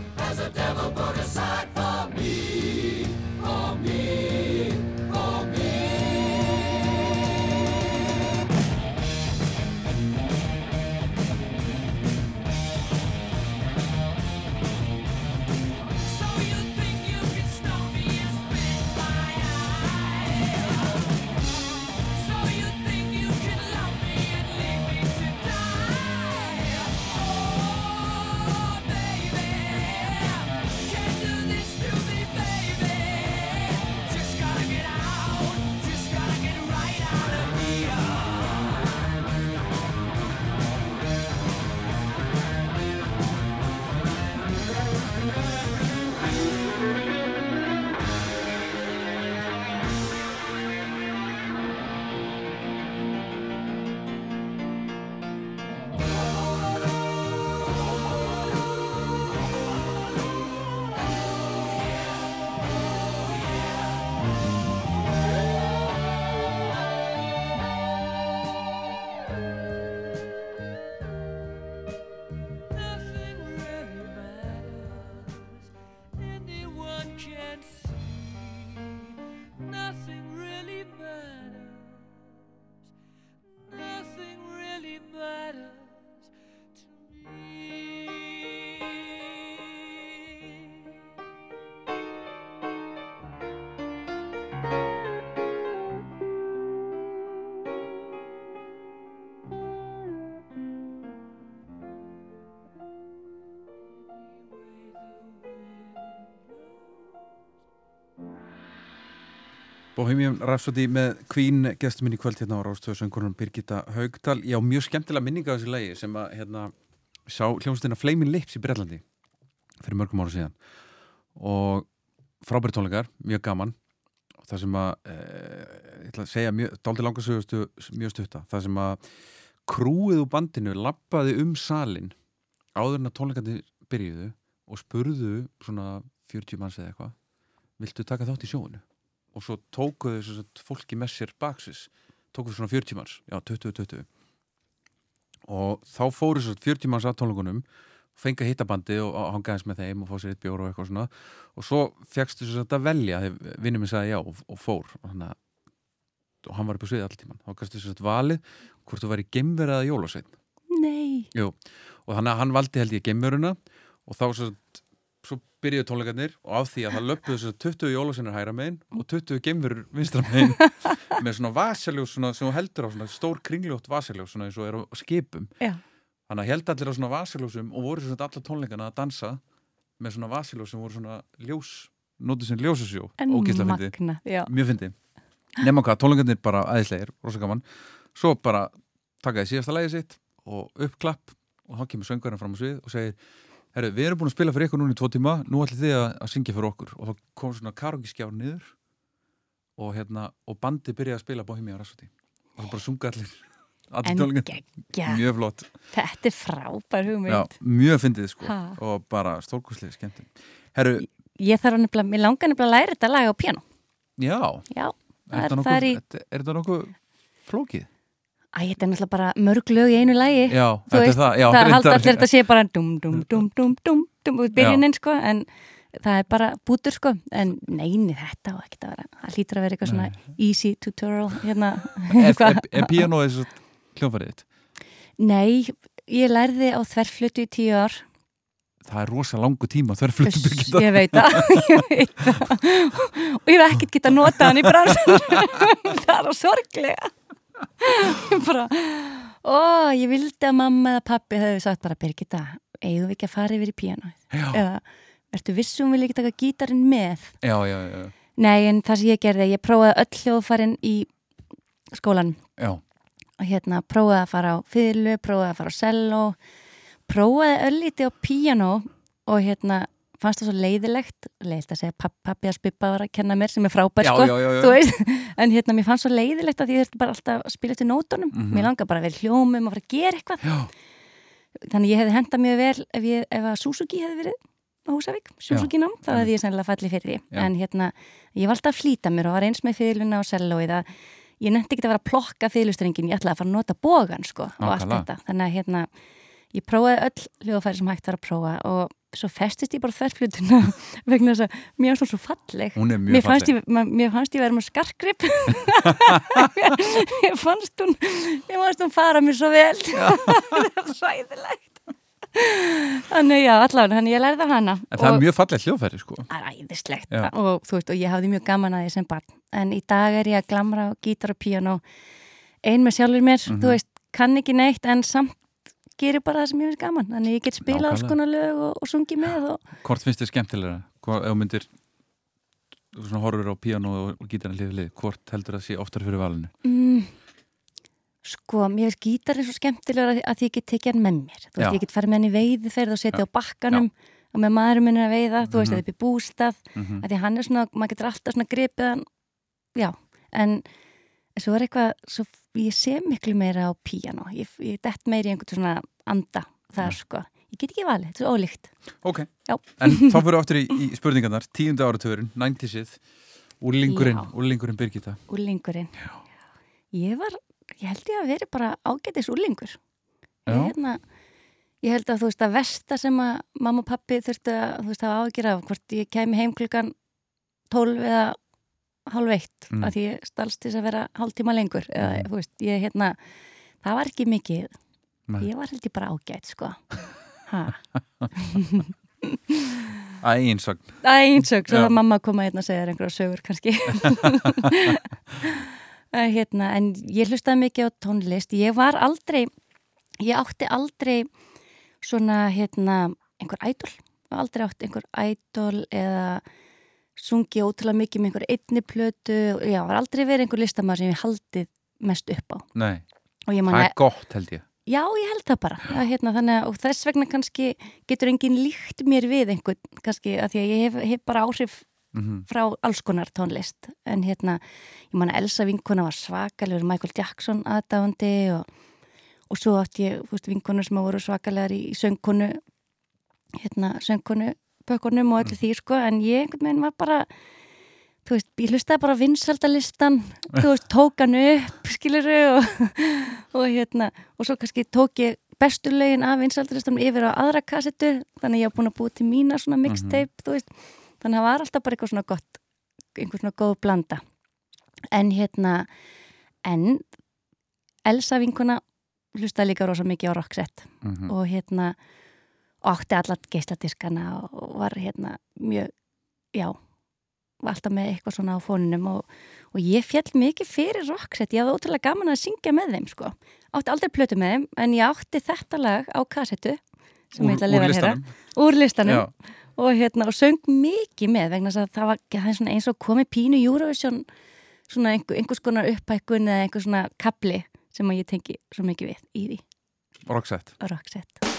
Bohemian Rhapsody með Queen gestur minn í kvöld hérna á Rástöðu söngurinn Birgitta Haugdal. Já, mjög skemmtilega minninga af þessu lagi sem að hérna sá hljómsdina Flaming Lips í Brellandi fyrir mörgum ára síðan og frábæri tónleikar, mjög gaman það sem að e, ég ætla að segja mjög, dálítið langa sögustu mjög stutta, það sem að krúið úr bandinu lappaði um salin áður en að tónleikandi byrjuðu og spurðu svona 40 manns eða eitthvað viltu taka þátt í sjóinu? Og svo tókuðu þess að fólki með sér baksis, tókuðu svona 40 manns já, 20-20 og þá fóru þess að 40 manns að tónleikunum fengi að hitta bandi og, hangaðins með þeim og fá sér eitt bjór og eitthvað svona. Og svo fegstu þess að velja þegar vinnum minn sagði já og, og fór. Og, hana, og hann var upp á sviði allir tíman þá gæstu þess að valið hvort þú væri gemverið eða jólasveinn. Nei, Jú, og þannig að hann valdi held ég gemveruna og þá svo, svo byrjuðu tónleikarnir og af því að það löpuðu svo 20 jólasveinar hæra megin og 20 gemverur vinstra megin með svona vasaljós svona, sem þú heldur á svona stór kringljótt vasaljós svona eins og er á skipum. Já, þannig að held allir á svona vasaljósum og voru svona alla tónleikana að dansa með svona vasaljós sem voru svona ljós nótið sem ljósasjó, mjög fyndi nema hvað, tónleikarnir bara aðeinslegir, svo bara takaði síðasta lægi sitt og uppklapp og þá kemur söngurinn fram á svið og segir Herru, við erum búin að spila fyrir ykkur núna í tvo tíma nú ætlum þið að, að syngja fyrir okkur. Og þá kom svona karaoke-skjár niður og hérna, og bandi byrjaði að spila Bohemian Rhapsody. Og það bara sunga allir allir mjög flott. Þetta er frábær hugmynd. Já, mjög fyndið sko. Ha. og bara stórkoslega skemmtum Herru, Ég þarf nefnilega, mér langar nefnilega að læra þetta lag á piano. Já. Já, er það er, það er í nokkuð, er þetta nokkuð flókið? Æ, þetta er náttúrulega bara mörg lög í einu lagi. Já, þetta veist, er það, já, það reyndar- allir þetta sé bara dum, dum, dum, dum, dum, dum út byrjunin sko, en það er bara bútur sko, en neini þetta og ekki að vera, það hlýtur að vera eitthvað svona easy tutorial hérna Er, er, píanóið svo hljónfærið þitt? Nei, ég lærði á þverflutu í tíu ár. Það er rosa langu tíma Uss, byrgita Ég veit það, ég veit það. Og ég hef ekkert getað notað hann í bransan það er sorglega ég bara ó, ég vildi að mamma eða pappi hefði sagt bara Birgitta, eigum við ekki að fara yfir í píanóið? Já, eða ertu vissum vil ekki taka gítarinn með? Já, já, já, nei, en það sem ég gerði, ég prófaði öll hljóðfærin í skólan já. og hérna prófaði að fara á fiðlu, prófaði að fara á cello prófaði öllíti á píanó og hérna fannst það svo leiðilegt leiðilegt að segja papp, pappi að spippa var að kenna mér sem er frábær Já, sko já, já, já. þú veist, en hérna mér fannst svo leiðilegt að ég þurfti bara alltaf að spila til nótunum. Mhm. mér langar bara að vera hljómum og fara að gera eitthvað. Þannig ég hefði hendað mjög vel ef, ég, ef að Suzuki hefði verið á Húsavík, Suzuki nám, þá hefði ég sennilega fallið fyrir því. En hérna, ég valdi að flýta mér og var eins með fyrirluna og sellóið að ég nefndi ekki að vera að plokka fyrirlustrengin ég ætlaði að fara að sko hérna ég prófaði öll hljóðfæri sem hægt var að prófa og svo festist ég bara þverflutuna vegna þess að mér fannst hún svo falleg. Er Mér fannst, ég, mér fannst ég vera með skarkrip Mér fannst hún Mér fannst hún fara mér svo vel. Sæðilegt Þannig já, allavega, þannig ég lærði af hana. En það er mjög falleg hljóðfæri sko. Það er æðislegt. Og, þú veist, og ég hafði mjög gaman að því sem barn. En í dag er ég að glamra gítar og píano ein með sjálfur mér Mhm. þú veist, kann ekki neitt en samt gerir bara það sem ég finnst gaman. Þannig ég get spilað alls konar lög og, og sungið með og Hvort finnst þið skemmtilega? Hvort, ef myndir horfur á píano og, gítarinn hlið við hlið, hvort heldur það sé oftar fyrir valinu? mm, sko, mér finnst gítarinn svo skemmtilegur að, að því ég get tekið hann með mér. Þú Já. veist, ég get farið með hann í veiði ferð og setja á bakkanum og með maðurum minn er að veiða þú veist, Mhm. eða upp í bústað. Mm að því hann er svona, maður getur alltaf svona gripið hann, já, en svo er eitthvað, svo, ég sé miklu meira á píano, ég, ég dett meira í einhvern svona anda þar Já. sko, ég get ekki valið, þetta er ólíkt. Ok, Já. en þá fyrir við aftur í, í spurningarnar. Tíundu áratugurinn, 90sið úrlingurinn, úrlingurinn Birgitta. Úrlingurinn ég var, ég held ég að veri bara ágætis úrlingur ég, hérna, ég held að þú veist að versta sem að mamma og pappi þurftu að þú veist að ágjöra hvort ég kæmi heim klukkan 12 eða hálf eitt Mm. að ég stalst til að vera hálftíma lengur eða þú veist, ég hérna það var ekki mikið, Nei. ég var held ég bara ágætt sko. Ha, Æ, einsagn það er einsök svo að mamma koma hérna að segja þér einhverja sögur kannski. Að hérna, en ég hlustaði mikið á tónlist. Ég var aldrei ég átti aldrei svona hérna einhver ædol aldrei átti einhver ædol eða sungi ótrúlega mikið með einhver einni plötu já, var aldrei verið einhver listamæður sem ég haldið mest upp á. Nei, og það er gott held ég. Já, ég held það bara. Að, hérna, þannig, og þess vegna kannski getur enginn líkt mér við einhvern kannski að því að ég hef, hef bara áhrif mm frá alls konar tónlist. En hérna, ég man að Elsa vinkona var svakalegur, Michael Jackson aðdáandi og, og svo átti ég fúst, vinkonur sem voru svakalegar í söngkonu hérna, söngkonu bökunum og öllu því sko en ég einhvern veginn var bara þú veist, ég hlustaði bara vinsaldalistan þú veist, tók hann upp skiluru og, og hérna og svo kannski tók ég bestu lögin af vinsaldalistan yfir á aðra kassetu þannig að ég var búin að búa til mína svona mixtape, þú veist þannig að það var alltaf bara eitthvað svona gott einhver svona góð blanda. En hérna en Elsa vinkona hlustaði líka rosa mikið á rockset -hmm. og hérna og átti allat geisladiskana og var hérna mjög já, var alltaf með eitthvað svona á fónunum og, og ég fjall mikið fyrir rockset, ég hafði ótrúlega gaman að syngja með þeim sko, átti aldrei plötu með þeim en ég átti þetta lag á kassetu sem ég ætla að lifa að heyra. úr listanum. Já, og, hérna, og söng mikið með vegna að það var það eins og komið pínu Eurovision svona einhver, einhvers konar upphækkun eða einhver svona kapli sem að ég tengi svo mikið við í því. Rocksett á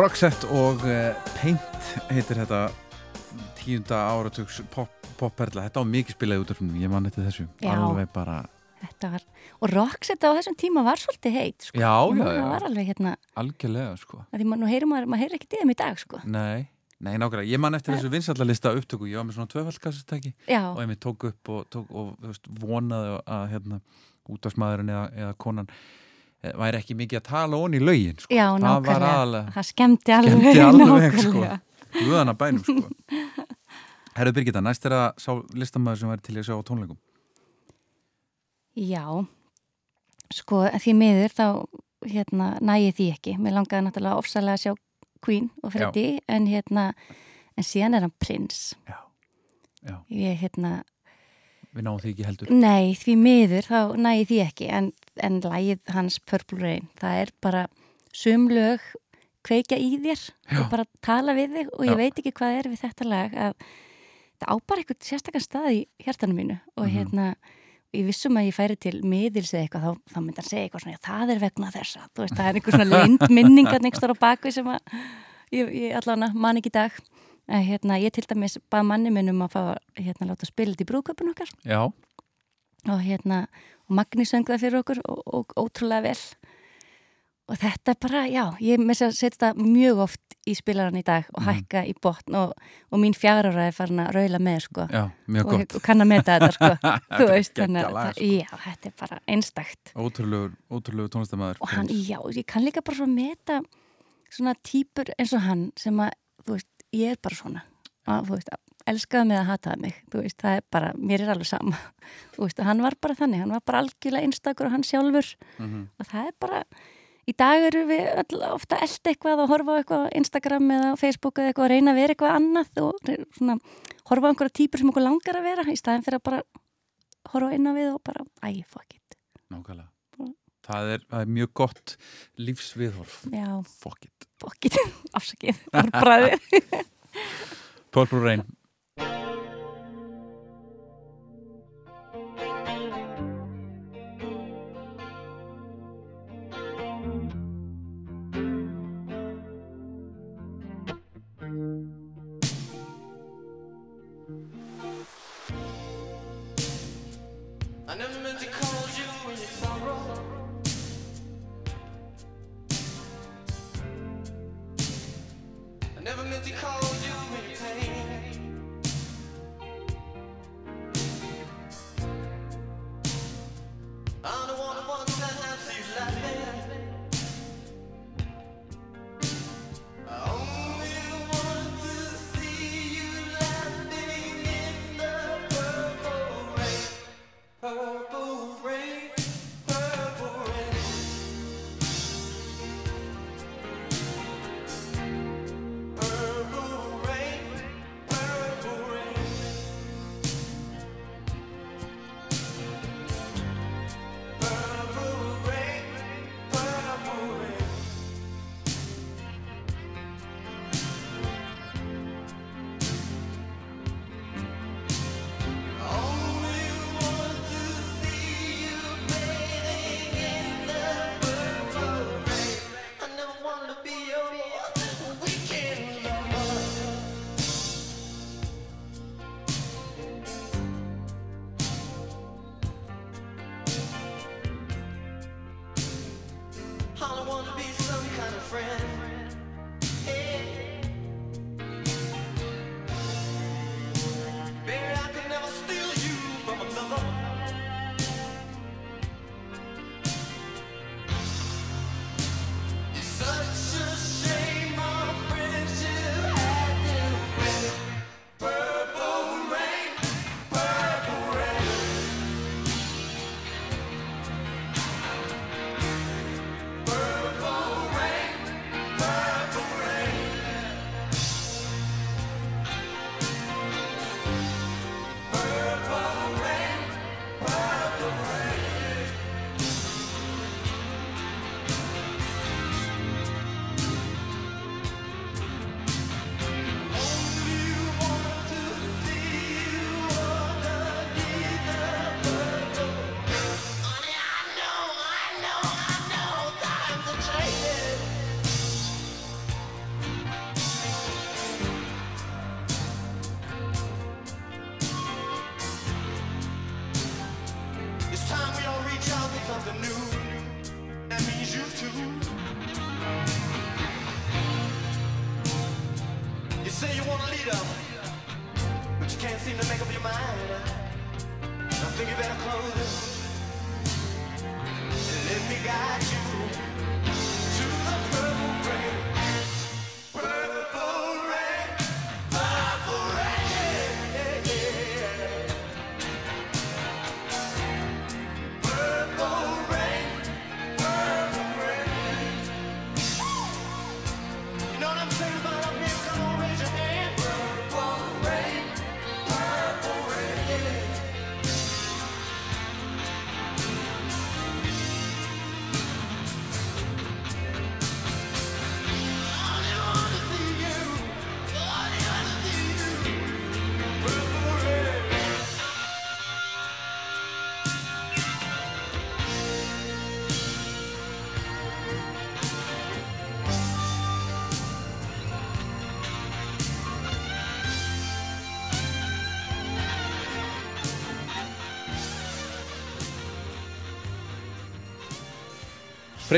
Roxette og uh, Paint heitir þetta tíunda áratugs pop, popperla. Þetta var mikið spilaði út af hún ég man eftir þessu. Já. alveg bara, Þetta var, og Roxette á þessum tíma var svolítið heit sko. já, já, það já. var alveg hérna, algjörlega sko. að því maður, nú heyrir maður, maður heyrir ekki þeim í dag sko. nei, nei nákvæmlega, ég man eftir þessu vinsallalista upptöku, ég var með svona tvöfaldkassutæki Já, og ég tók upp og, tók, og veist, vonaði að hérna, útvarsmaðurinn eða, eða konan eh, væri ekki mikið að tala onni í lögin sko. já, nákvæmlega. Það skemmti alveg skemmti alveg sko. Nákvæmlega. Guðana bænum sko. Herru Birgitta, næst er að sá listamæður sem væri til að sjá tónleikum. Já, sko því miður þá hérna, nægi því ekki. Mér langaði náttúrulega ofsalega að sjá Queen og Freddie en hérna, en síðan er hann prins. Já, já, Ég hérna, við náum því ekki heldur. Nei því miður þá nægi því ekki en, en lægið hans Purple Rain, það er bara sumlög kveikja í þér Já. og bara tala við þig og ég Já. veit ekki hvað er við þetta lag að það á bara eitthvað sérstakar stað í hjartanum mínu og Mhm. hérna ég vissum að ég færi til miðils eða eitthvað þá, þá myndi hann segja eitthvað svona, það er vegna þessa veist, það er einhver svona lind minningar nekstur á bakvið sem að ég, ég allavega man ekki í dag að hérna, ég til dæmis bað manni minn um að fá hérna, láta spila þetta í brúköpun okkar Já, og hérna, Magni söng það fyrir okkur og, og ótrúlega vel. Og þetta er bara, já, ég með þess að setja þetta mjög oft í spilaran í dag og Mhm. hækka í botn og, og mín fjárara er farin að raula með sko. Já, mjög og, gott. og kann að meta þetta sko. Þú veist, þannig að, það- já, þetta er bara einstakt. Ótrúlegur, ótrúlegur tónlistamæður og hann, já, ég kann líka bara svo meta svona típur eins og hann sem að, þú veist, ég er bara svona. Að, þú veist, elskaði mig að hataði mig veist, það er bara, mér er alveg sama. Veist, hann var bara þannig, hann var bara algjörlega einstakur og hann sjálfur. Mhm. og það er bara, í dag eru við öll ofta eld eitthvað og horfa á eitthvað á Instagram eða Facebook eða eitthvað og reyna að vera eitthvað annað og svona horfa á einhverja típur sem okkur langar að vera í staðin fyrir að bara horfa inn á við og bara, æ, fuck it. Nákvæmlega. Mm. það er, það er mjög gott lífsviðhorf. Já, Fuck it. Fuck it, afsakið, orðbræðið Purple Rain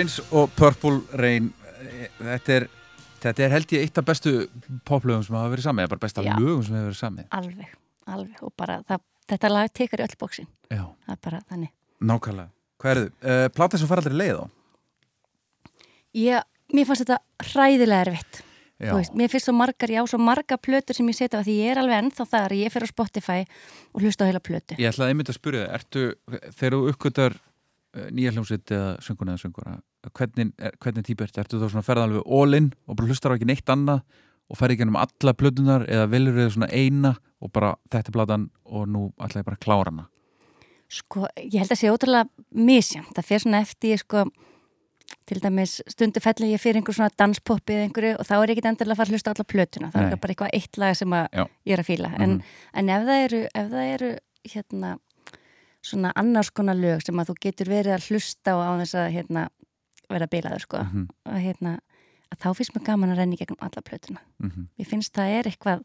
Prince og Purple Rain eh, þetta er, þetta er held ég eitt af bestu poplögum sem hafa verið sami eða bara besta Já. lögum sem hafa verið sami alveg, alveg og bara það, þetta lag tekar í öll bóksin Já, það er bara þannig. Nákvæmlega. Hvað er þið? Uh, Plata sem fara aldrei leið á? Ég, mér fannst þetta hræðilega erfitt. Já, veist, mér finnst svo margar, já, svo marga plötur sem ég setja því ég er alveg ennþá þar, ég fer á Spotify og hlusta á heila plötu. Ég ætlaði einmitt að spyrja það, ertu, þegar þú uppgötar uh, nýja hljómsveit eða sönguna eða sönguna, hvernig, er- hvernig típa ertu? Ertu þá svona ferða alveg all-in og bara hlustar á ekki neitt annað og ferði ekki um alla plötunar eða velur þið svona eina og bara þetta platan og nú ætla ég bara að klára hana? Sko, ég held að sé ótrúlega misjant. Það fer svona eftir, sko, til dæmis stundu fellir ég fyrir einhver svona danspoppi eða einhverju og þá er ég ekki endilega að fara að hlusta á alla plötuna. Það Nei. er bara eitthvað eitt lag sem að Já. ég er að fíla. En, en ef það eru, ef það eru, hérna, svona annars konar lög sem að þú getur verið að hlusta á þess að, hérna, vera bilaður, sko. Mhm, Og hérna, að þá finnst mér gaman að renni gegnum alla plötuna. mhm. Ég finnst það er eitthvað,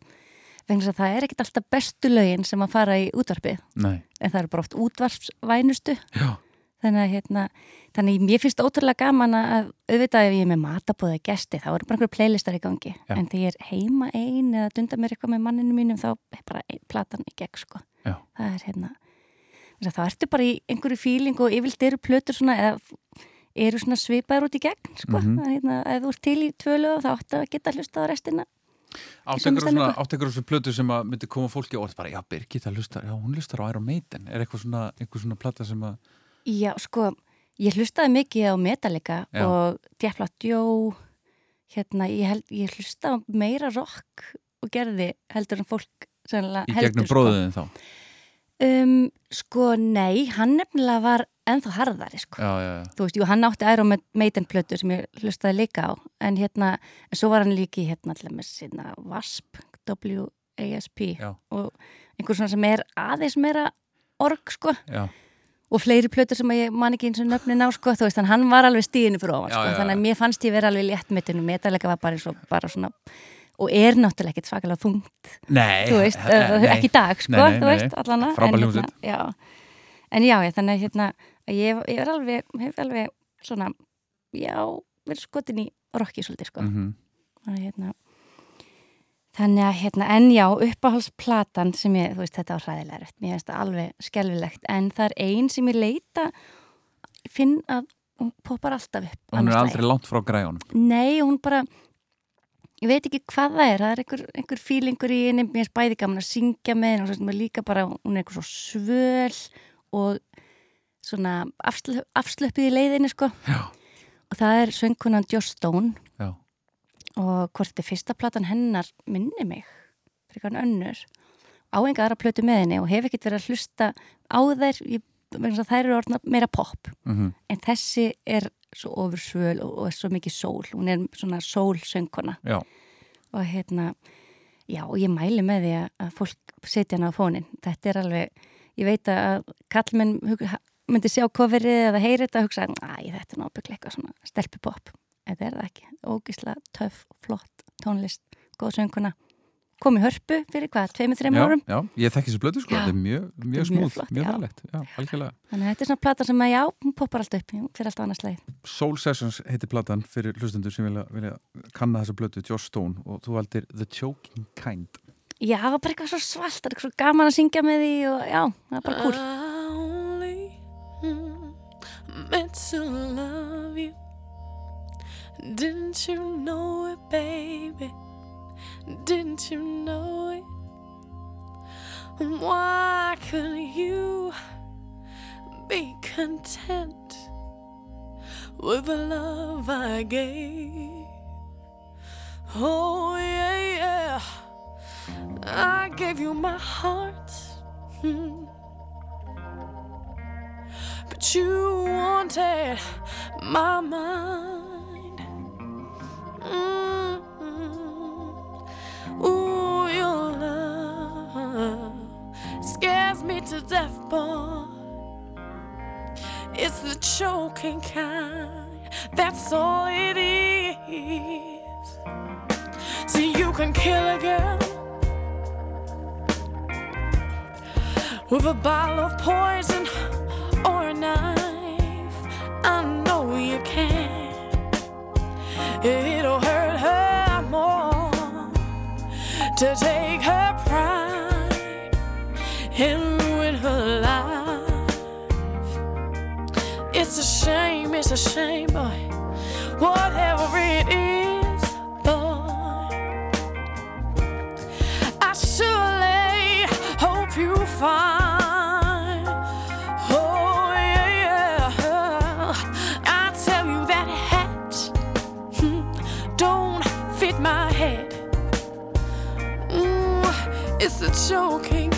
vegna að það er ekkit alltaf bestu lögin sem að fara í útvarpið. Nei, En það eru bara oft útvarpsvænustu. já, Þannig að hérna, þannig mér finnst ótrúlega gaman að auðvitað ef ég er með matabóða gesti þá eru bara einhverju playlistar í gangi Já. en þegar ég er heima ein eða dunda mér eitthvað með manninu mínum þá er bara ein, platan í gegn sko. Já. Það er hérna þá ertu bara í einhverju fíling og yfirlt eru plötur svona eða eru svona svipaður út í gegn sko. Mm hérna, ef þú ert til í tvölu þá áttu að geta hlusta á restina Átt Sömu einhverjum svona, plötu sem að myndi koma fólki á orð bara, já, Birgitta hlustar, já, hún hlustar á Iron Maiden er eitthvað svona, einhver svona plata sem að Já, sko, ég hlustaði mikið á Metallica Já. og Djafla Djó hérna, ég, held, ég hlustaði meira rock og gerði heldur en fólk í heldur, gegnum bróðuðin þá sko. Um, sko, nei, hann nefnilega var ennþá harðari, sko. Já, já, já, Þú veist, jú, hann átti Iron Maiden plötu sem ég hlustaði líka á, en hérna, en svo var hann líki hérna allir með sína VASP, W-A-S-P og einhver svona sem er aðeins meira org, sko. Já, og fleiri plötur sem ég man ekki eins og nöfnin á sko, þú veist, hann var alveg stíðinu Já, sko, þannig að mér fannst ég vera alveg léttmitinu, metalega var bara eins og bara svona, og er náttúrulega ekkit svakalega þungt, Nei, þú veist, eh, uh, nei. ekki dag sko, Nei, þú veist, allana en, já, en já, þannig að hérna, ég, ég er alveg, hef alveg svona, já, verið skotin í rocki svolítið sko, Mhm. þannig að hérna Þannig að, hérna, en já, uppáhaldsplatan sem ég, þú veist, þetta var hræðilega mér finnst það alveg skelfilegt, en það er ein sem ég leita, ég finn að hún poppar alltaf upp. Hún er aldrei langt frá græjunum. Nei, hún bara, ég veit ekki hvað það er, það er einhver, einhver fílingur í henni, mér finnst bæði gaman að syngja með henni og svo sem er líka bara, hún er eitthvað svo svöl og svona afslöp, afslöpið í leiðinni, sko. Já, Og það er söngkunan Joss Stone. Já, og hvort þetta fyrsta platan hennar minni mig fyrir hann önnur? Á enga aðra plötu með henni og hef ekkert verið að hlusta á þær. Þær eru orðna meira pop. Mhm, en þessi er svo ofursvöl og, og er svo mikið sól. Hún er svona sólsöngkona. Og hérna já og ég mæli með því að, fólk setja hana á fónin þetta er alveg, ég veit að kallmenn myndi sjá coverið eða heyri þetta og hugsa, æ, þetta er náttúrulega eitthvað svona stelpupop, þetta er það ekki ógislega töff, flott, tónlist góð sönguna, kom í hörpu fyrir hvað, tveimur, þreimur árum já, ég þekki þessu blödu sko, Já. þetta er mjög, mjög smúð, mjög algjörlega. þannig að þetta er svona plata sem að já, hún poppar alltaf upp fyrir alltaf annars leið Soul Sessions heitir platan fyrir hlustendur sem vilja, vilja kanna þessa blödu, Joss Stone og þú valdir The Choking Kind. já, það var bara eitthvað svo svalt, það er eitthvað svo gaman að syngja með því og já, það er bara cool. I only mm, meant to love you. Didn't you know it, baby? Didn't you know it? Why couldn't you be content with the love I gave? Oh, yeah, yeah. I gave you my heart. But you wanted my mind. Mm. Ooh, your love scares me to death, boy. It's the choking kind. That's all it is. See, you can kill a girl with a bottle of poison a knife. I know you can. It'll hurt her more to take her pride and ruin her life. It's a shame, it's a shame, boy. Whatever it is, it's a choking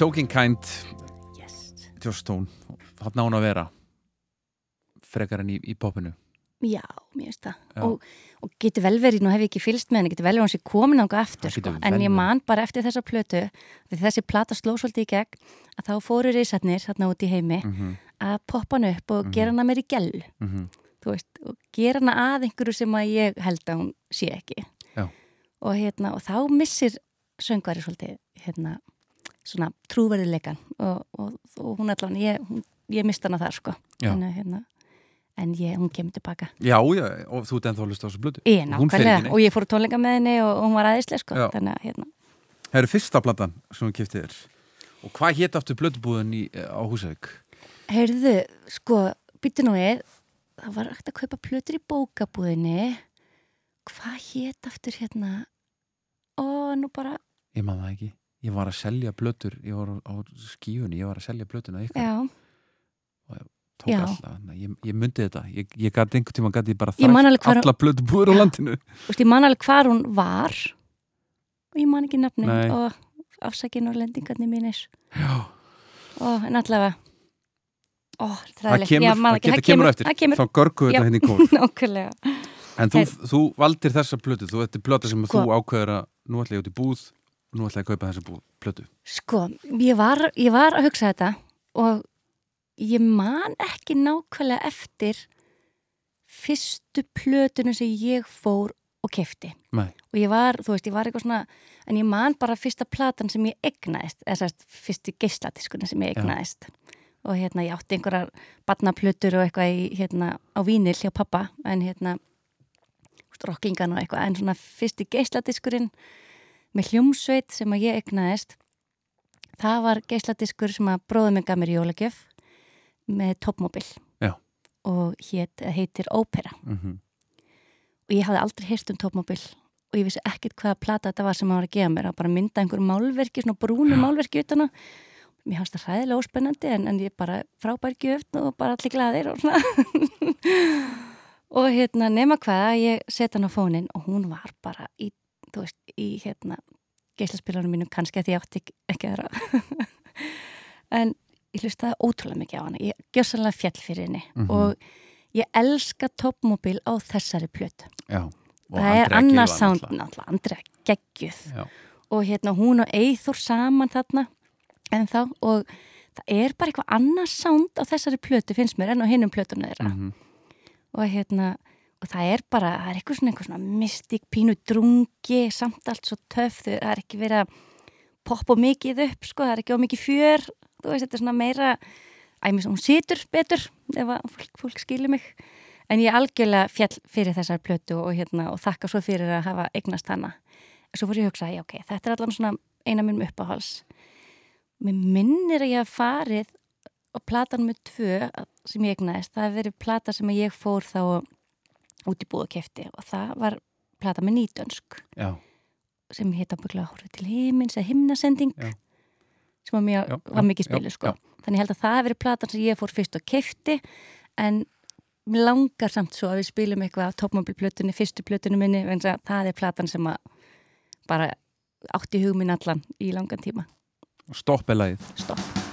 Choking Kind, Yes. Stone hann hún að vera frekar en í, í popinu Já, mér finnst það. Og, og getur vel verið, nú hef ég ekki fylst með henni, getur vel verið hún sé komin ánga eftir, sko. En ég man bara eftir þessa plötu, þessi plata sló svolítið í gegn, að þá fóru reysarnir, þarna út í heimi, mm að poppa hann upp og gera hana meir í gell, -hmm. þú veist, og gera hana að einhverju sem að ég held að hún sé ekki. Og hérna, og þá missir söngvari svolítið, hérna, svona trúverðilegan og, og, og hún allan, ég, hún, ég mist hana þar, sko. En, hérna, en ég, hún kemur tilbaka. Já, já, og þú ert ennþá að hlusta á þessu blödu Ég, nákvæmlega, og ég fór tónleika með henni og, og hún var aðeinslega sko, að hérna, Það eru fyrsta platan sem hún kiptið þér. Og hvað hétt aftur blödubúðin í, á Húsavík? heyrðu, sko, býttu nú við, það var ekkert að kaupa plötur í bókabúðinni, hvað hétt aftur hérna, ó, nú bara, Ég man það ekki Ég var að selja blötur, ég var á, skífunni Ég var að selja blötuna ykkar. Já, Tók já. alltaf, ég, ég myndi þetta. Ég, ég gæti einhvern tíma gæti ég bara þrætt alla blödubúður á landinu. Veist, ég man alveg hvar hún var, og ég man ekki nafni, Nei. og afsækinn og lendingarnir mínir, Já, og en allavega, ó, það kemur, það kemur, kemur eftir. það kemur, Þá görgu Já. þetta henni kór. nákvæmlega, En þú, þú valdir þessa blötu Þú er blöta sem Sko. þú ákveður að nú ætla ég út í búð nú ætla ég að kaupa þessi búð, plötu Sko, ég var, ég var að hugsa þetta og ég man ekki nákvæmlega eftir fyrstu plötunum sem ég fór og kefti. Nei, Og ég var, þú veist, ég var eitthvað svona, en ég man bara fyrsta platan sem ég egnaðist, eða sérst, fyrstu geisladiskunum sem ég egnaðist. Og hérna, ég átti einhverjar barnaplötur og eitthvað í, hérna, á vínil hjá pappa, en hérna, rocklingan og eitthvað, en svona fyrsti geisladiskurinn með hljómsveit sem að ég egnaðist, það var geisladiskur sem að bróðum gaf mér í jólagjöf með toppmobil og hét, heitir Ópera. Mm og ég hafði aldrei heyrt um toppmobil og ég vissi ekkert hvaða plata þetta var sem hann var að gefa mér. Að bara mynda einhver málverki, svona brúnu málverki utan að mér fannst það hræðilega óspennandi en, en ég bara frábær gjöfn og bara allir glaðir og svona. Og hérna nema hvaða ég set hann á fónin og hún var bara í, þú veist, í hérna geislaspilunum mínum kannski að því átti ekki, aðra. En ég hlustaði ótrúlega mikið á hana. Ég gjör sannlega fjall fyrir henni. Mhm. og ég elska toppmobil á þessari plötu. Já það er Gylfa sound náttúrulega. náttúrulega, Andrea geggjuð. Já, og hérna hún og Eithor saman þarna en þá og það er bara eitthvað annað sound á þessari plötu finnst mér en á hinnum plötuna þeirra. Mhm, og hérna og það er bara, það er eitthvað svona, eitthvað svona mystik, pínu drungi, samt allt svo þau- það er ekki verið að poppa mikið upp, sko, það er ekki á mikið fjör, þú veist, þetta er svona meira æmis, hún situr betur ef að fólk, fólk skilur mig. En ég algjörlega fjall fyrir þessar plötu og hérna, og þakka svo fyrir að hafa eignast hana, en svo fór ég að hugsa já, ok, þetta er allan svona eina mínum uppáhals mér minnir að ég haf farið og platan með tvö sem ég egnaðist, það hef verið plata sem ég fór þá út í búð og kefti og það var plata með nýdönsk já, sem hétt ábygglega Hóruð til heimins eða himnasending Já. sem var, mjög, var mikið spilu sko. þannig held að það hef verið platan sem ég fór fyrst og kefti en mér langar samt svo að við spilum eitthvað af toppmobilplötunni, fyrstu plötunni minni en það er platan sem að bara átti hug minn allan í langan tíma. Stopp er lagið. Stopp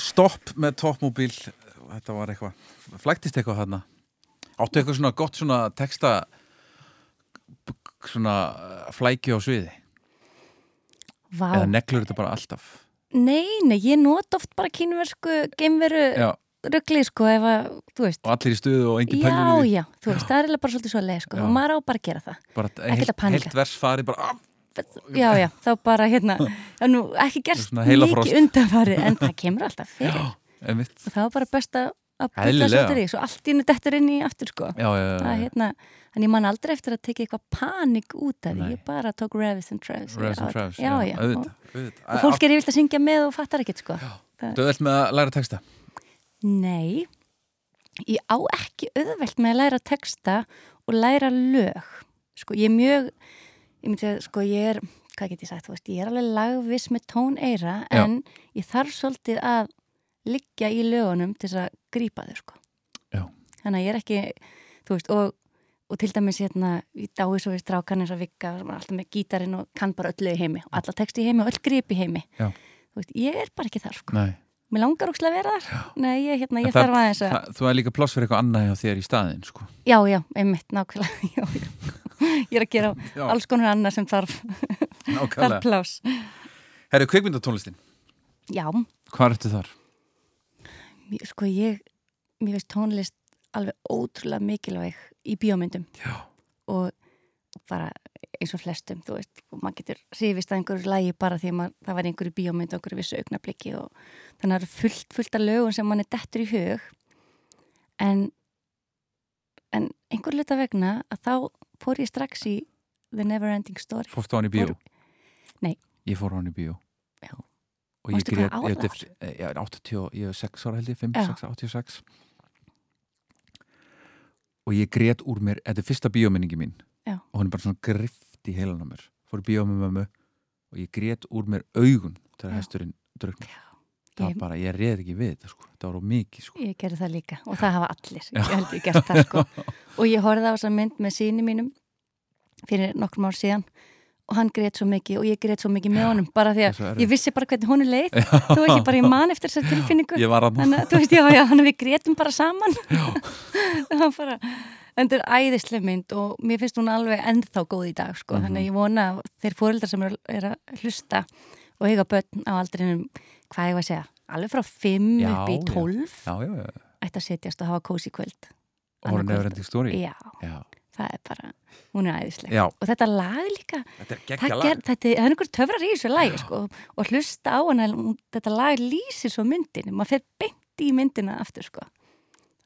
stopp með toppmóbíl þetta var eitthvað flæktist eitthvað þarna? Áttu eitthvað svona gott svona texta svona uh, flæki á sviði? Vá. eða neglur þetta bara alltaf? Nei, nei, ég not oft bara kínversku geimveru já, ruggli, sko, ef að, þú veist. Og allir í stuðu og engin Já, pælur í því. já, þú veist, það er bara svolítið svo leið, sko, Já. og maður á bara að gera það. Bara heilt, heilt vers fari bara Já, já, þá bara, hérna nú ekki gerst mikið undanfarið, en það kemur alltaf fyrir. einmitt. og það var bara best að Eðlilega. svolítið í, svo allt henni dettur inn í aftur, sko. Já, já, já, Það, já. hérna, en ég man aldrei eftir að tekið eitthvað panik út af því, ég bara tók Revis and Travis. Revs and Travs, já, já, og, og fólk er yfirlt að syngja með og fattar ekkert, sko. Það- Döðveld með að læra texta? Nei, ég á ekki auðvelt með að læra texta og læra lög. Sko, ég er mjög, ég myndi að, sko, ég er, hvað get ég sagt, þú veist, ég er alveg lagviss með tóneyra Já. en ég þarf svolítið að liggja í lögunum til þess að grípa þau, sko. Já. Þannig að ég er ekki, þú veist, og, og til dæmis hérna, ég dái svo við strákan eins og vikka, alltaf með gítarinn og kann bara öllu í heimi og alla texti í heimi og öll grip í heimi. Já. Þú veist, ég er bara ekki þar, sko. Nei. Mér langar ókslega að vera þar. Nei, ég, hérna, ég þarf aðeins að... það, Þú er líka pláss fyrir eitthvað annað hjá þér í staðinn sko. Já, já, einmitt, nákvæmlega já, já. Ég er að gera Já. alls konar annað sem þarf, þarf plás Herru, kvikmyndatónlistin, Já, hvað ertu þar? mér- sko ég mér veist tónlist alveg ótrúlega mikilvæg í bíómyndum. Já. og bara eins og flestum, þú veist, og maður getur hrifist að einhverju lægi bara því að það var einhverju bíómynd og einhverju vissu augnabliki og þannig að það eru fullt, fullt af lögun sem mann er dettur í hug. En en einhver luta vegna að þá fór ég strax í The Neverending Story Fórstu á hann í bíó? Fór- Nei. Ég fór á hann í bíó Já. Og ár ég, það ég, er 80, ég er 6 ára held ég, 5, Já. 6, 86 Og ég grét úr mér, þetta er fyrsta bíóminningi mín Já. Og hún er bara svona grift í heilan á mér Fór í bíó með mömmu Og ég grét úr mér augun Þegar Já. hesturinn drukna Já. Það var bara, ég reið ekki við þetta sko Það var á mikið sko Ég gerði það líka og það hafa allir, ég held ég gert það sko og ég horfði á þessa mynd með síni mínum fyrir nokkrum ár síðan og hann greit svo mikið og ég greit svo mikið með honum bara því er að ég vissi bara hvernig honum leið. Þú ekki bara ég man eftir þessar tilfinningu. Ég þannig að þú veist, já, já, hann við greitum bara saman. Bara en þetta er æðislega mynd og mér finnst hún alveg ennþá góð í dag sko. þannig að ég vona að þeir fóreldrar sem er að hlusta og eiga börn á aldrinum hvað ég var að segja, alveg frá 5 Já, upp í já. 12 Já, já, já. ætti að setjast og hafa kósi kvöld Kvöld. nefnir stóri Já, Já, það er bara, hún er æðisleg Já. og þetta lag líka þetta er geggja ger, lag þetta, það er einhver töfrar í þessu lagi sko, og hlusta á hana þetta lag lýsir svo myndinu maður fer beint í myndina aftur sko.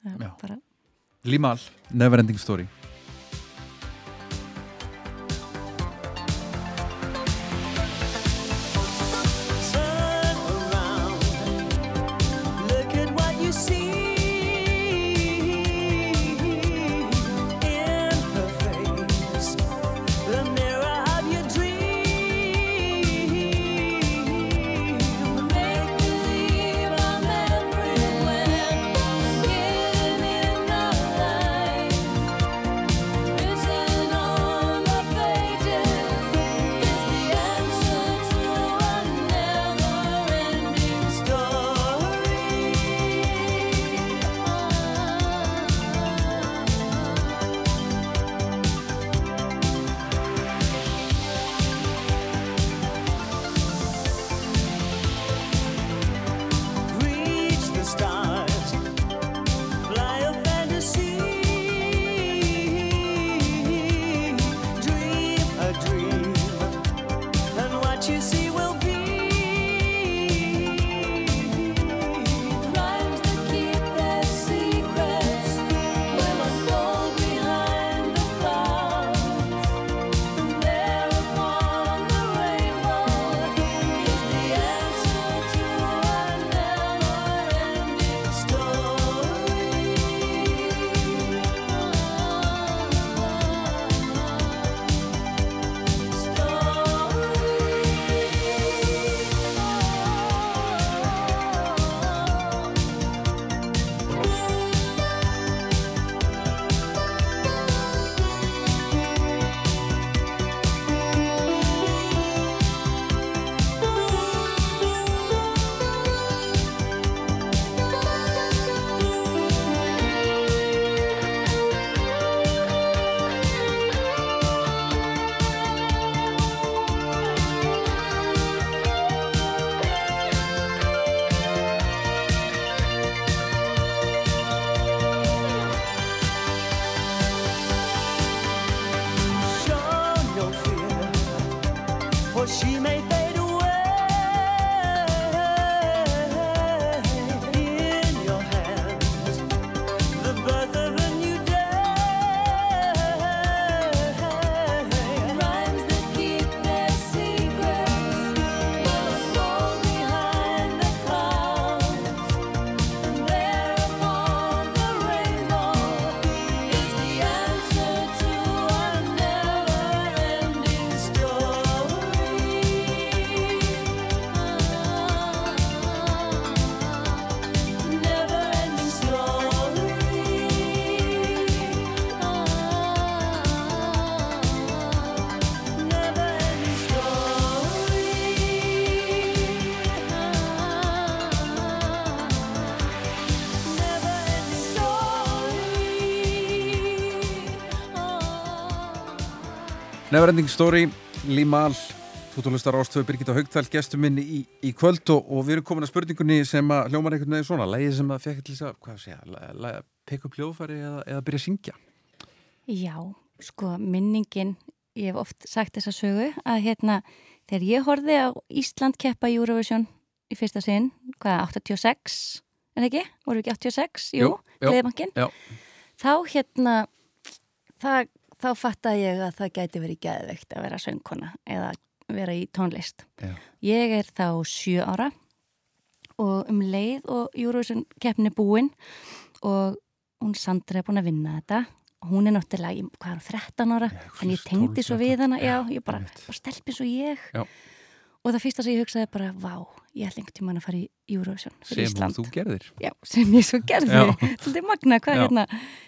Það er Já. Neverending Story, Límal Tóttulistar Ástöðu Birgitta Haugtal gestur minn í, í kvöld og, og við erum komin að spurningunni sem að hljómar einhvern veginn svona lægið sem að fekk til þess að, hvað sé að peka upp hljóðfæri eða, eða byrja að syngja Já, sko, minningin, ég hef oft sagt þessa sögu, að hérna, þegar ég horfði á Ísland keppa Eurovision í fyrsta sinn, hvað, 86, er það ekki? Voru við ekki 86? Jú, já. Þá hérna, það, þá fattaði ég að það gæti verið geðveikt að vera söngkona eða vera í tónlist. Já. Ég er þá sjö ára og um leið og Eurovision keppni búin og hún Sandra er búin að vinna þetta hún er náttúrulega, hvað er hún, 13 ára en ég tengdi 12, svo við hana já, Já, ég bara, bara stelpi svo ég Já. Og það fyrsta sem ég hugsaði bara, vá ég ætla einhvern tímann að fara í Eurovision fyrir sem Ísland þú gerðir já, sem ég svo gerði Já. svolítið magna, hvað Já. hérna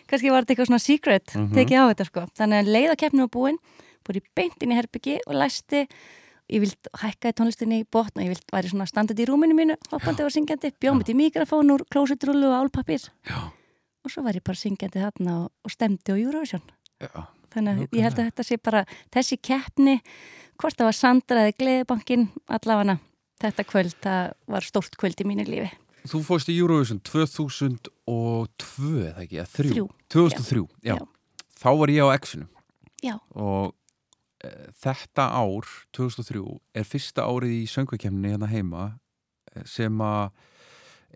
kannski var þetta eitthvað svona secret Mhm. tekið á þetta sko, þannig að leið að keppni var búin búin í beint inn í herbyggi og læsti ég vild hækka í tónlistinni í botn og ég vild væri svona standað í rúminu mínu hoppandi og syngjandi, bjómið í mikrofón úr klósitrullu og álpapir Já. og svo var ég bara syngjandi þarna og, og stemdi á Eurovision Já. þannig að ég held að þetta sé bara þessi keppni, hvort það var Sandra eða Gleðibankin, allavega þetta kvöld, það var stórt kvöld í mínu lífi Þú fórst í Eurovision 2002 eða ekki, eða 3 Þrjú. 2003, já. Já. Þá var ég á X-inu Já. og e, þetta ár 2003 er fyrsta árið í söngvakemni hérna heima eh, sem að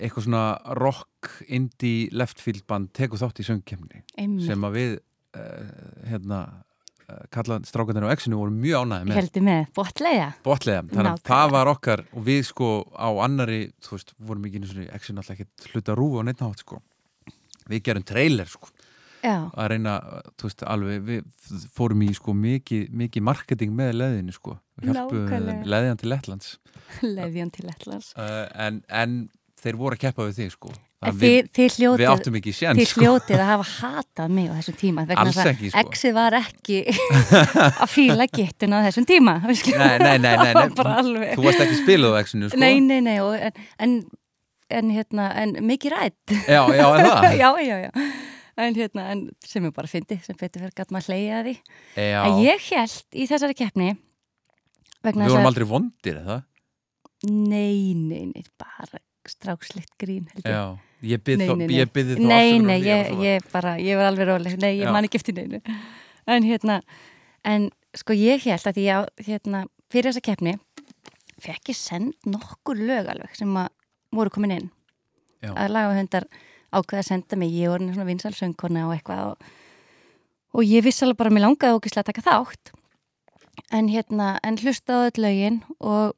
eitthvað svona rock, indie, left field band tekur þátt í söngkemni sem að við uh, hérna kallað strákandir á X-inu voru mjög ánæði Ég með heldur með, botlega botlega, þannig að það var okkar og við sko á annari þú veist, vorum ekki einu svona X-inu alltaf ekki hluta rúfi á neitt nátt sko. Við gerum trailer sko. Já, að reyna, þú veist, alveg við fórum í sko mikið, mikið marketing með leðinu sko, leðjan til Lettlands. Leðjan til Ætlas uh, en, en þeir voru að keppa við þig sko En að þið, við, þið við hljótið áttum ekki séns Þið sko. hljótið að hafa hatað mig á þessum tíma Alls að ekki, sko. Exið var ekki að fíla gettun á þessum tíma við nei, nei, nei, nei, þú varst ekki spiluð á X-inu sko. Nei, nei, nei og, en, en, en, hérna, en mikið rætt já, já, en það? Já, já, já. En, hérna, en sem ég bara fyndi, sem betur fyrir gæt maður hleyja því. Já. að ég held í þessari keppni við vorum að aldrei vondir, eða? nei, nei, nei, bara strákslitt grín held ég. Já, ég byrði Nei, þá, nei, nei. ég afsökunar ég, bara, ég var alveg róleg Nei, ég Já. man ekki eftir neinu En hérna, en sko ég held að ég, hérna, fyrir þessa keppni fekk ég send nokkur lög alveg sem að voru komin inn Já. að lagahundar ákveða að senda mig ég var svona vinsalsöngkona og eitthvað og, og ég vissi alveg bara mér langaði ógislega að taka þátt en hérna, en hlusta á öll lögin og,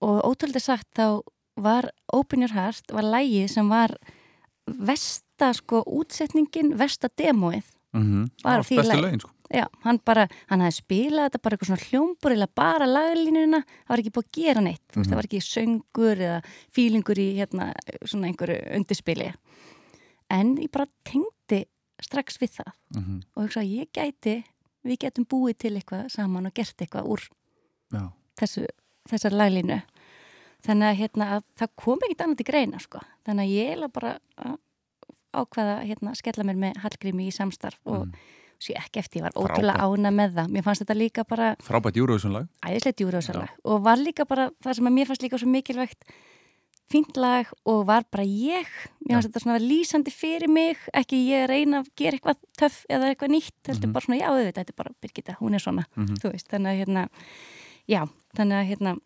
og ótrúlega sagt þá var Open Your Heart var lægið sem var versta sko útsetningin, versta demóið Mhm. Bara Já, því lögin sko hann bara, hann hafði spilað þetta bara eitthvað svona hljómbur bara laglínuna, það var ekki búið að gera neitt, veist, Mhm. það var ekki söngur eða fílingur í hérna svona einhverju undirspili. En ég bara tengdi strax við það Mhm. og hugsa að ég gæti, við getum búið til eitthvað saman og gert eitthvað úr Já. þessu, þessar laglínu. Þannig að hérna, að það kom ekkit annað til greina, sko. Þannig að ég eiginlega bara að ákvaða hérna, skella mér með Hallgrími í samstarf og Mhm. sé ekki eftir, ég var ótrúlega ána með það. Mér fannst þetta líka bara Frábært Eurovision lag æðislegt júruvísalag og var líka bara það sem að mér fannst líka svo mikilvægt fínt lag og var bara ég. Mér fannst þetta svona lýsandi fyrir mig. Ekki ég reyna að gera eitthvað töff eða eitthvað nýtt, þetta Mhm. er bara svona já þetta er bara Birgitta, hún er svona, Mhm. þú veist, þannig að hérna Já, þannig að hérna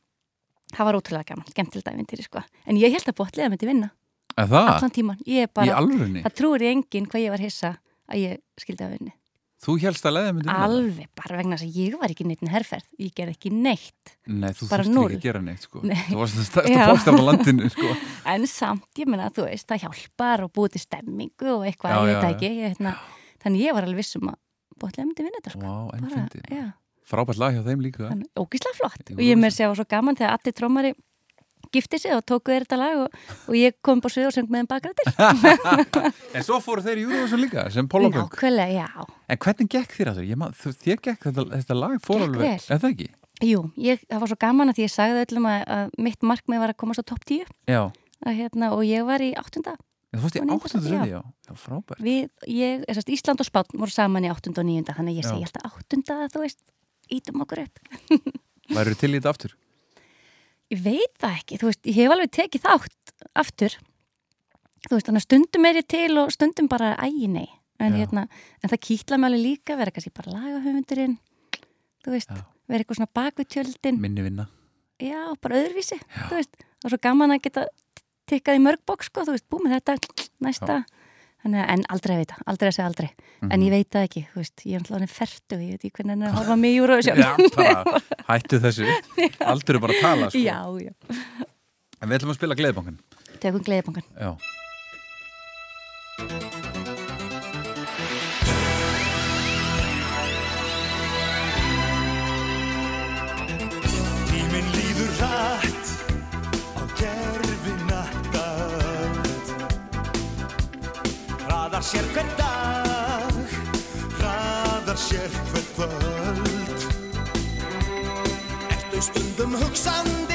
það var ótrúlega gaman, skemmtilegt æfintýri sko en ég held að botliða myndi vinna allan tíman, ég er bara það trúir ég enginn hvað ég var hissa að ég skildi að vinni Þú helst að leiða myndi vinna? alveg, bara vegna þess að ég var ekki neitt herferð, ég gerði ekki neitt Nei, þú núll. ekki að gera neitt sko. Nei. Þú varst það stærsta Já. póstar á landinu sko. en samt, ég menna, þú veist, það hjálpar og búið til stemmingu og eitthvað, Já, ég veit já. ekki ég, hérna, þannig ég var alveg viss um að botliða myndi vinna þetta sko Vá, Frábært lag hjá þeim líka. Þannig, ógislega flott. Og ég með sér á svo gaman þegar allir trómari gifti sig og tóku þér þetta lag og, og ég kom bara svið og söng með þeim bakrættir En svo fóru þeir í Júruvísson líka sem Pólaböng Nákvæmlega, já. En hvernig gekk þér að þú- Þér gekk þetta, þetta lag fór Gekk alveg vel. Er það ekki? Jú, ég, það var svo gaman að því ég sagði öllum að, að mitt markmið var að komast á topp 10 Já. Að, hérna, og ég var í áttunda. Þú fórst í áttundu já. sinni, já. Já, frábært. við, ég, Ísland og Spán voru saman í áttunda og níunda þannig ég segi alltaf áttunda þú veist, ítum okkur upp. Værið til í þetta aftur? ég veit það ekki, þú veist, ég hef alveg tekið þátt aftur. Þú veist, þannig að stundum er ég til og stundum bara ægi nei, en, Já. hérna, en það kýtla mig alveg líka, vera kannski bara lagahöfundurinn. Þú veist, Já. vera eitthvað svona bakvið tjöldin Minni vinna. já, bara öðruvísi, þú veist. Er svo gaman að geta tikkað í mörg bók sko, þú veist, búið með þetta, næsta. Að- en aldrei að vita, aldrei að segja aldrei Mhm. en ég veit það ekki, þú veist, ég er náttúrulega ferdu ég veit ekki hvernig hann er að horfa mig í Eurovision Já, bara hættu þessu. Aldur er bara að tala, sko. já, já, En við ætlum að spila Gleðibankan. tökum gleðibankan Já. Hraðar sér hver dag, hraðar sér hver kvöld. Ertu stundum hugsandi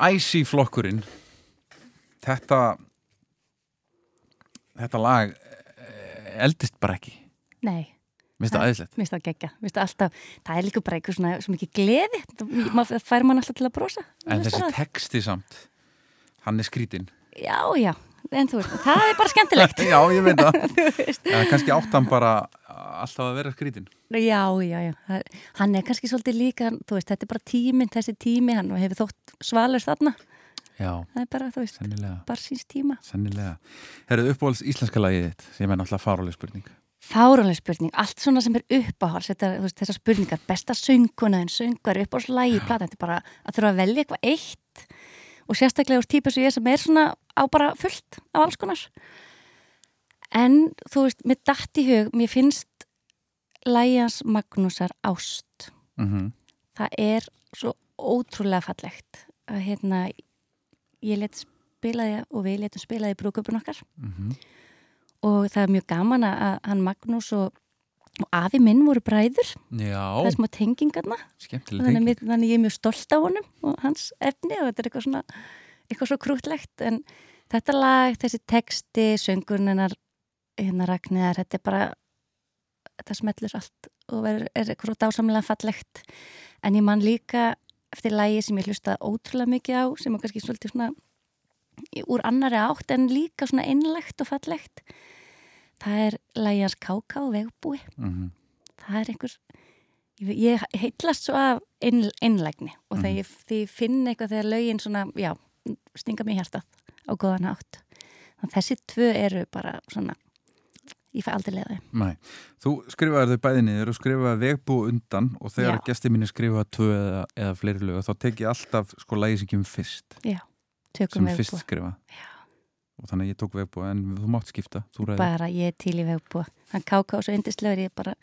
Æsi flokkurinn. Þetta, þetta lag eh, eldist bara ekki. nei, Mér finnst það það geggja minnst það alltaf, það er líka bara eitthvað svona svo mikið gleði, Það- fær mann alltaf til að brosa En Mér finnst þessi það- texti samt, hann er skrítinn. já, já, en þú veist, það er bara skemmtilegt Já, ég veit það. Þú veist. Eða kannski áttan bara alltaf að vera skrítin. Já, já, já. Hann er kannski svolítið líka, þú veist, þetta er bara tíminn, þessi tími, hann hefur þótt svalur þarna. Já, Það er bara, þú veist, sennilega, bara síns tíma. sennilega. Herðu uppáhalds íslenska lagið þitt sem er náttúrulega fáráleg spurning. Fáranlega spurning, allt svona sem er uppáhals, þetta, veist, þessar spurningar, besta söngunaðin, söngar, uppáhalslægi, plata, þetta er bara að þurfa að velja eitthvað eitt. Og sérstaklega úr típa sem ég sem er svona á bara fullt af alls konar. En, þú veist, mér datt í hug, mér finnst lægjans Magnúsar ást. mm það er svo ótrúlega fallegt að hérna ég let spilaði og við letum spilaði brúköpun okkar. Mhm. og það er mjög gaman að hann Magnús og, og afi minn voru bræður. Já, það er smá tengingarna þannig, þannig ég er mjög stolt af honum og hans efni og þetta er eitthvað svona eitthvað svo krútlegt en þetta lag, þessi texti, söngurinn hennar hérna Ragnæðar, þetta er bara þetta smellur allt og er, er eitthvað dásamlega fallegt. En ég man líka eftir lagi sem ég hlustaði ótrúlega mikið á sem er kannski svolítið svona úr annari átt en líka svona einlegt og fallegt. Það er lagi hans Káká Vegbúi. Mhm. það er einhver ég, heitlast svo af ein, einlægni og Mhm. þegar ég, þegar ég finn eitthvað þegar lögin svona, já, stinga mér í hjartað á góðan átt þannig að þessi tvö eru bara svona ég fæ aldrei leiða Nei, þú skrifaði þau bæði niður og skrifaði vegbú undan og þegar Já. gestir mínu skrifaði tvö eða, eða fleiri lög þá tek ég alltaf sko lagi sem kemur fyrst. Tökum sem við fyrst skrifa og þannig ég tók vegbú en þú mátt skipta, þú ræði bara ég er til í vegbúa hann káká svo yndislegur ég bara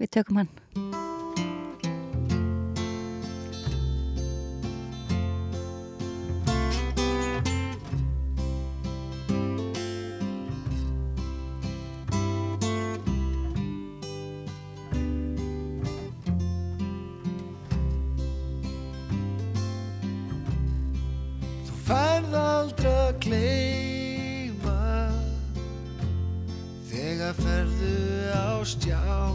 við tökum hann á stjá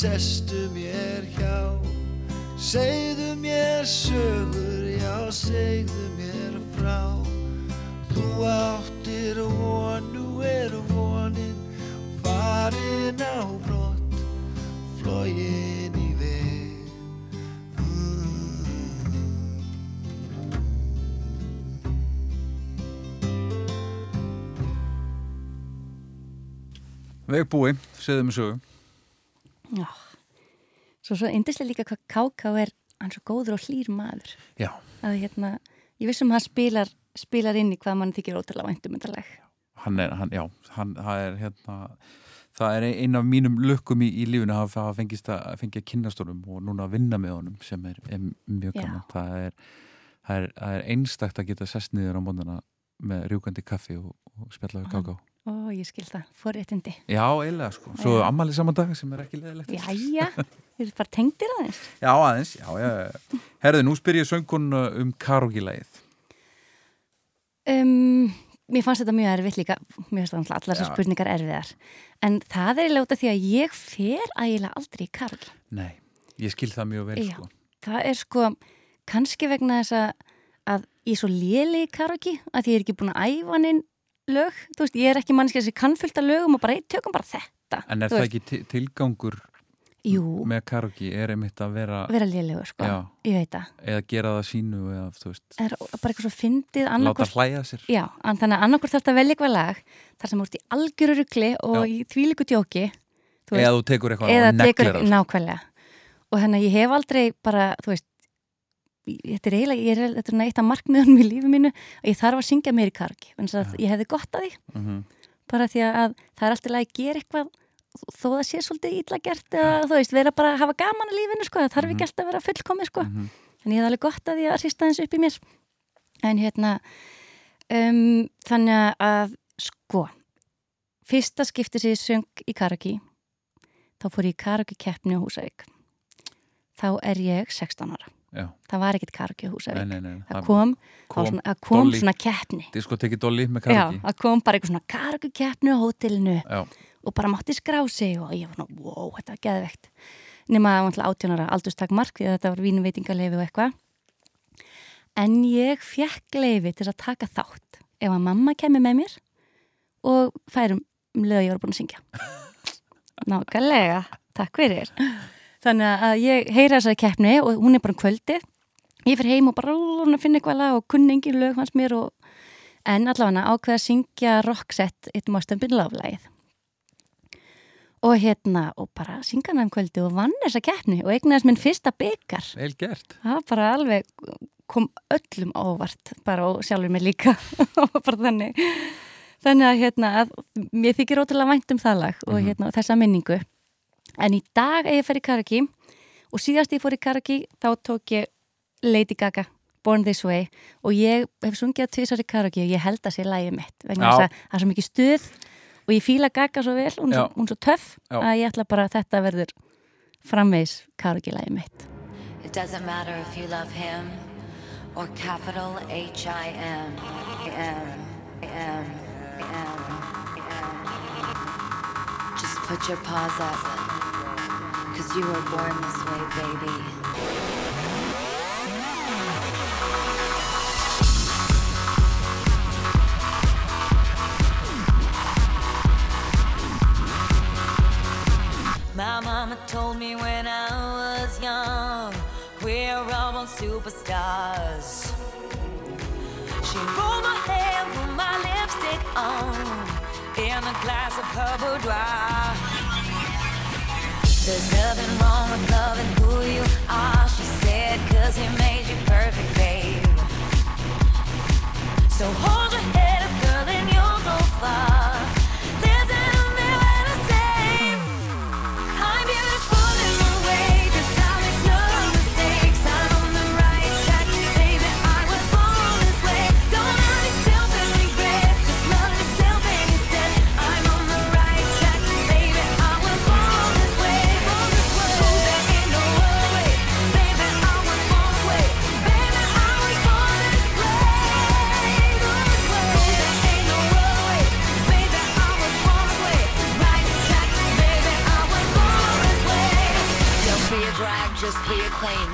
sestu mér hjá. Segðu mér sögur segðu mér frá. Þú áttir von, nú er vonin farin á brott flogin í veg. Vegbúi, segðu mig sögu. Já. Svo svo yndislega líka hvað Káká er hann svo góður og hlýr maður. Já, Að hérna, ég vissum að hann spilar, spilar inn í hvað mann þykir ótrúlega væntumyndaleg. hann er, hann, já, hann, það er hérna það er ein af mínum lukkum í, í lífinu að hafa fengist að fengja kynnastónum og núna að vinna með honum sem er, er mjög gaman. Það er, það er, það er einstakt að geta sest niður á móndana með rjúkandi kaffi og, og spjalla við káká Ó, ég skil það, fóréttindi. Já, eiginlega sko, svo Já. ammali saman dag sem er ekki leðilegt Jæja, þeir eru bara tengdir aðeins. Já, aðeins, já, já. Herðu, nú spyr ég söngkun um karaoke-lægið Um, mér fannst þetta mjög erfitt líka, mér finnst náttúrulega allar þessar spurningar erfiðar. En það er eiginlega út af því að ég fer ægilega aldrei í karaoke. Nei, ég skil það mjög vel Já. sko Það er sko, kannski vegna þess að, ég er svo léli í karaoke, að ég er ekki búin að æfa hann inn lög. Þú veist, ég er ekki mannskja sem kann fullt af lögum og bara, "Hey, tökum bara þetta. En er það veist, ekki ti- tilgangur Jú, með karaoke, er einmitt að vera vera lélegur, sko. Já. Ég veit það. eða gera það sínu eða, þú veist, er bara eitthvað svo fyndið láta annarkvort. hlæja sér Já, þannig að annarkvort þarf að velja eitthvað lag þar sem ert í algjöru rugli og Já. í þvílíku djóki. eða þú tekur eitthvað eða tekur á nákvæmlega og þannig að ég hef aldrei bara, þú veist þetta er eiginlega, ég er, þetta er eitt af markmiðunum í lífi mínu og ég þarf að syngja meir í kargi en þess að ég hefði gott að því. Mm -hmm. bara því að það er alltaf að gera eitthvað þó það sé svolítið illa gert eða þú veist, vera bara að hafa gaman í lífinu sko, það þarf ekki alltaf að vera fullkomið sko. En ég hefði alveg gott að því að sýsta eins upp í mér. En hérna um, þannig að sko fyrsta skipti sér söng í karaki þá fór ég í karaki keppni á Húsavík. Þá er ég 16 ára Já, það var ekkit karaki á Húsavík. Það kom, kom það kom Dolly. svona keppni. Já, það kom bara eitthvað svona karaki keppni á hótelinu Já, og bara mátti skrá sig og ég var svona, wow, þetta var geðvegt nema átjónara aldurstak mark því að þetta var vínveitingalefi og eitthvað. En ég fekk leifi til að taka þátt ef að mamma kemur með mér og færum um leið að ég var búin að syngja. Nákvæmlega, takk fyrir Þannig að ég heyra þessari keppni og hún er bara um kvöldið. Ég fyrir heim og bara finna eitthvað lag og kunni engin lög hans mér og en allavega ákveða að syngja rocksett eitt mástömbin laflægið og hérna og bara synga hann um kvöldi og vann þessa keppni og eignaðist minn fyrsta byggar vel gert. Það bara alveg kom öllum ávart bara og sjálfur mig líka. Og bara þannig. Þannig að hérna að mér þykir ótrúlega vænt um það lag og hérna þessa minningu en í dag ef ég fer í karaoke og síðast ég fór í karaoke þá tók ég Lady Gaga Born This Way. Og ég hef sungið að tvisar í karaoke og ég held að sé lægið mitt vegna þess að það er svo mikið stuð og ég fíla Gaga svo vel, hún er svo, hún er svo töff Já. að ég ætla bara að þetta verður framvegs karaoke lægið mitt. It doesn't matter if you love him or capital H I M M M M M. Just put your paws up, cause you were born this way, baby. My mama told me when I was young, we're all born superstars. She rolled my hair, put my lipstick on, in a glass of her boudoir. There's nothing wrong with loving who you are, she said, cause he made you perfect, babe. So hold your head up, girl, and you'll go far.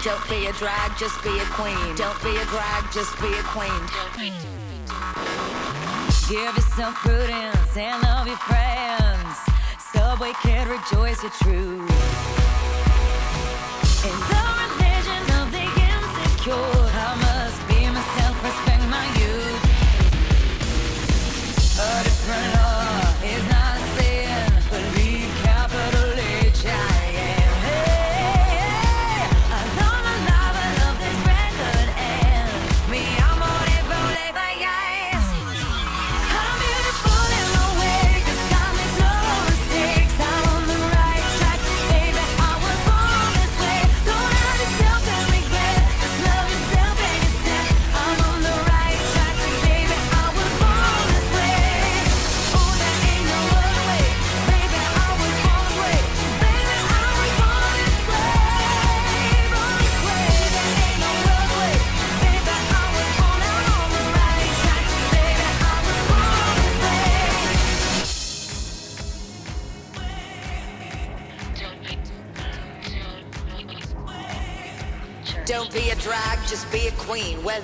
Don't be a drag, just be a queen. Don't be a drag, just be a queen. Give yourself prudence and love your friends. Subway kid, rejoice your truth. In the religion of the insecure,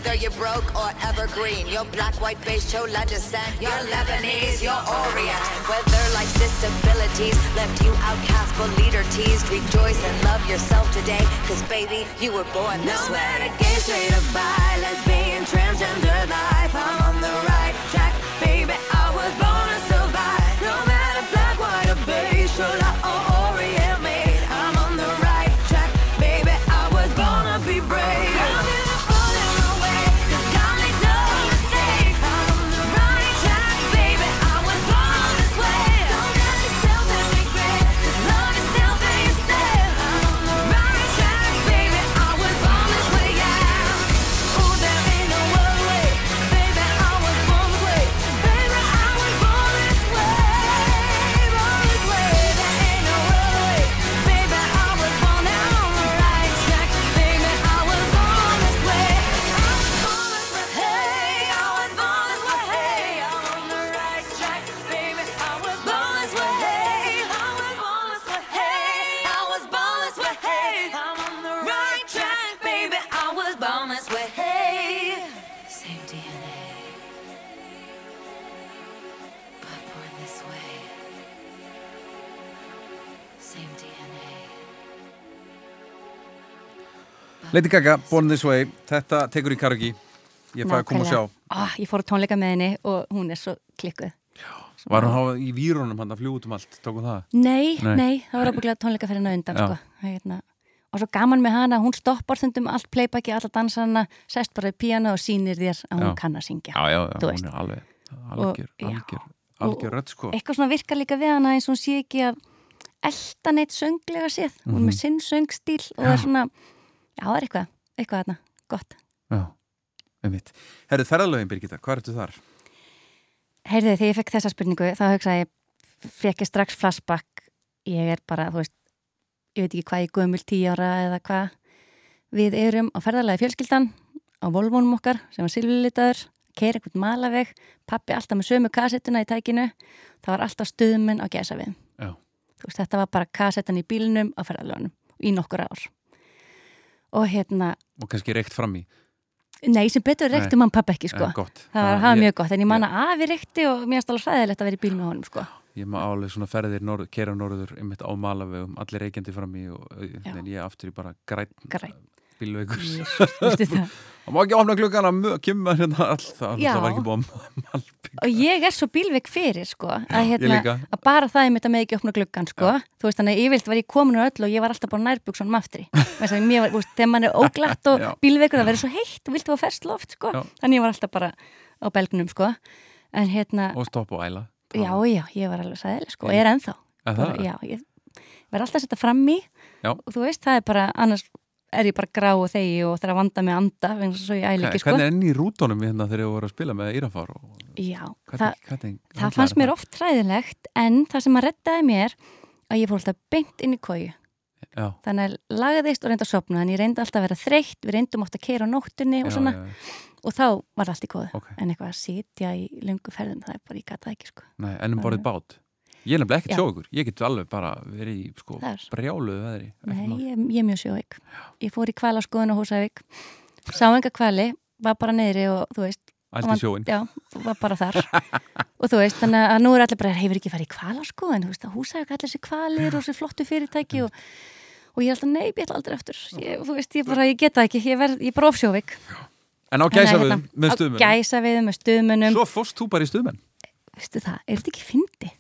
Whether you're broke or evergreen, you're black, white, beige, chola descent. You're Lebanese, you're Orient. Whether life's disabilities left you outcast but leader teased, rejoice and love yourself today. Cause baby, you were born this way. No matter gay, straight or bi, lesbian, transgender life, I'm Lady Gaga, Born This Way Þetta tekur í karaoke. Ég fæði að koma og sjá. Ah, Ég fór á tónleika með henni og hún er svo klikkuð. Var hún hafa í vírunum hann að fljúa út um allt? Tókum það? Nei, Nei. nei, það var ábygglega tónleika fyrir henni á undan sko. hérna. og svo gaman með hana hún stoppar stundum allt playbacki, alla dansarna sest bara í píano og sýnir þér að hún Já. kann að syngja. Já, já, já, hún er alveg Algjör, Og- algjör, algjör rödd sko. eitthvað svona virkar líka við hana eins og hún sé ekki að elda neitt sönglega séð. Hún er með sinn söngstíl og það er svona já, það er eitthvað, eitthvað þarna, gott. Já, einmitt. Herðu ferðalögin, Birgitta, hvað ertu þar? Heyrðu, þegar ég fekk þessa spurningu þá hugsaði ég, fekk ég strax flashback. Ég er bara, þú veist ég veit ekki hvað ég gömul tíu ára eða hvað. Við erum á ferðalagi fjölskyldan á Volvónum okkar sem var silfurlitaður keira eitthvað malaveg, pappi alltaf með sömu kassettuna í tækinu, það var alltaf stuðmenn á gæsa við Já. þú veist, þetta var bara kassettan í bílnum á ferðalögunum í nokkur ár og hérna, Og kannski reykt fram í? Nei sem betur reykti mann pappi ekki sko, Eh, það var ég- mjög gott en ég man að afi reykti og mér er alveg hræðilegt að vera í bíl með honum sko. Ég maður álega svona ferðir, norð, kera norður einmitt á malavegum, allir reykjandi fram í og en ég aftur í bara græn Grænn. Bílveikur það? Má ekki opna klukkana, kemur hérna all það, Já. var ekki búið að malbygg og ég er svo bílveik fyrir sko að, hérna, að bara það ég mitt að með ekki opna gluggan sko þú veist þannig að yfirlt var ég komin úr öllu og ég var alltaf bara nærbuksunum aftri að þú þegar mann er óglatt og Já. bílveikur það verður svo heitt og viltu að ferst loft sko Já. þannig ég var alltaf bara á belgnum sko en hérna, og stopp og æla já já, ég var alveg sæðileg sko ég er ennþá Er bara, það? já, ég verð alltaf að setja fram í Já. og þú veist, það er bara annars er ég bara grá og þegi og þarf að vanda með anda þess að svo ég Hva- ekki sko. Hvernig er enn í rútonum við hérna þegar við vorum að spila með Írafár og já, hvernig, það, hvernig, það fannst mér oft træðilegt en það sem að reddaði mér að ég fór alltaf beint inn í kóju Já, þannig að lagaðist og reynda að sopna en ég reyndi alltaf að vera þreytt, við reyndum ofta að keira á nóttunni og já, svona. já, og þá var allt í kóðu Ok. en eitthvað að sitja í lungu ferðum það er bara, ég gata ekki sko. Nei, Ég er nefnilega ekkert sjókur, ég get alveg bara verið í sko, brjáluðu veðri Nei, ég, ég er mjög sjóveik. Ég fór í kvalaskoðun á Húsavík, sá enga kvali, var bara neyri og þú veist. Allt í sjóinn. Já, var bara þar. og þú veist, þannig að nú er allir bara, hefur ekki farið í kvalaskoðun, þú veist, að Húsavík allir þessi kvalir og þessi flottu fyrirtæki og, og ég er alltaf, nei, ég ætla aldrei aftur. Ég, þú veist, ég bara, ég get það ekki, ég, er bara ofsjóveik. En á gæsa við með stuðmunum. Svo fórst þú bara í stuðmenn veistu það, er þetta ekki fyndi?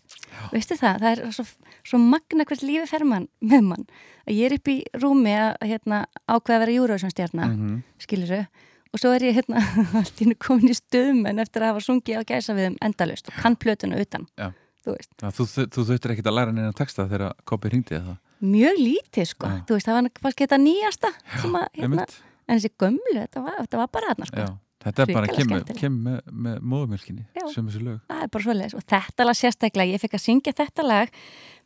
Veistu það, það er svo, svo magna hvert lífi fer mann með mann. Að ég er upp í rúmi að hérna, ákveða að vera júruvísumstjarna, mm Mhm. skilur og svo er ég hérna allt í einu komin í stöðum en eftir að hafa sungið á gæsa við um endalust og kann plötuna utan, Já. þú Já, Þú, þú, þurftir ekkert að læra neina texta þegar Kopi hringdi það mjög lítið sko, Já. þú veist, það var kannski þetta nýjasta sem að, hérna, en þessi gömlu, þetta var, þetta var bara þarna sko. Já, Þetta er bara kemur, skemmtilegt. kemur með, með móðumjölkinni Já. sem þessi lög það er bara svoleiðis og þetta lag sérstaklega, ég fekk að syngja þetta lag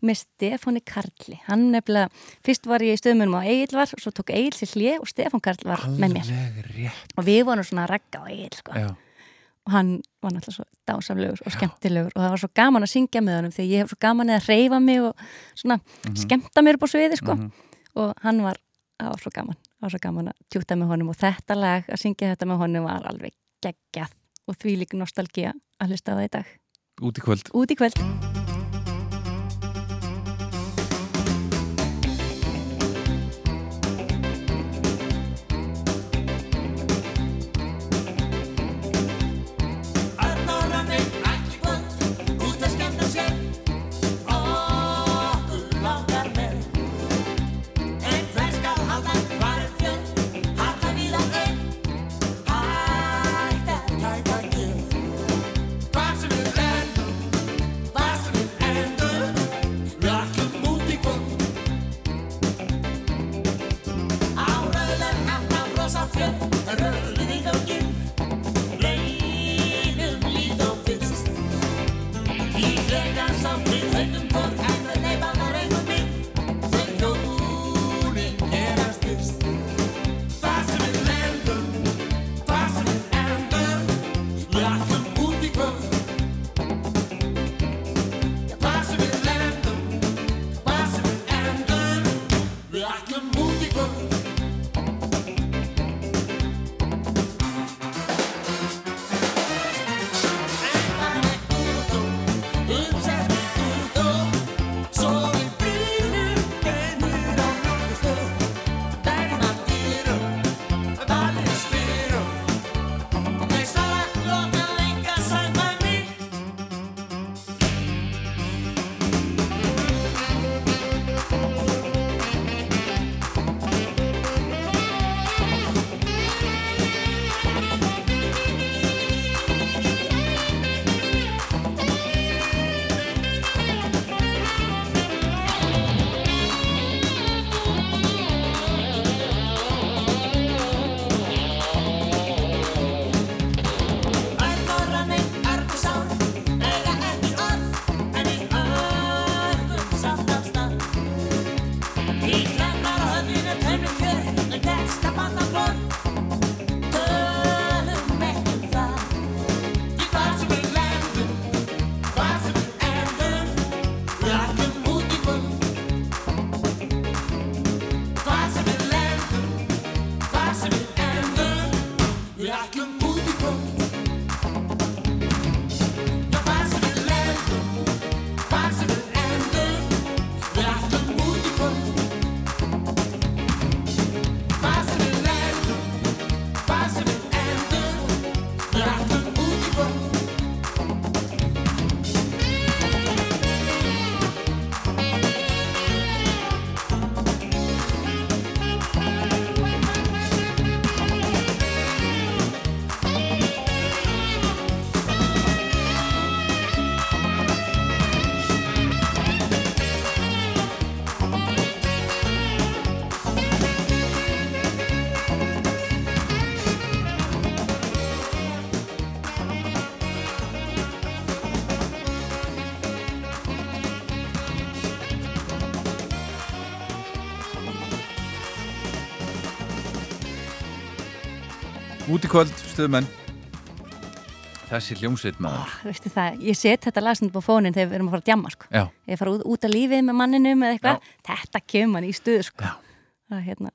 með Stefáni Karli hann nefnilega, fyrst var ég í stöðmunum á Egil var, svo tók Egil sér hlje og Stefán Karl var með mér Alveg rétt og við vorum svona að ragga á Egil sko. Já, og hann var náttúrulega svo dásamlegur og skemmtilegur og það var svo gaman að syngja með honum því ég hef svo gaman að reyfa mig og svona skemmta mér upp á sviði sko. og hann var, það var svo gaman það var svo gaman að tjúta með honum og þetta lag að syngja þetta með honum var alveg geggjað og því líka nostalgía að hlusta á það í dag. Út í kvöld. Út í kvöld Út í kvöld, stuðmenn Þessi hljómsveit maður. Það, ég set þetta lasnum á fónin þegar við erum að fara að djamma sko. Ég fara út, út að lífið með manninum eða eitthvað, þetta kemur mann í stuð sko. Það hérna,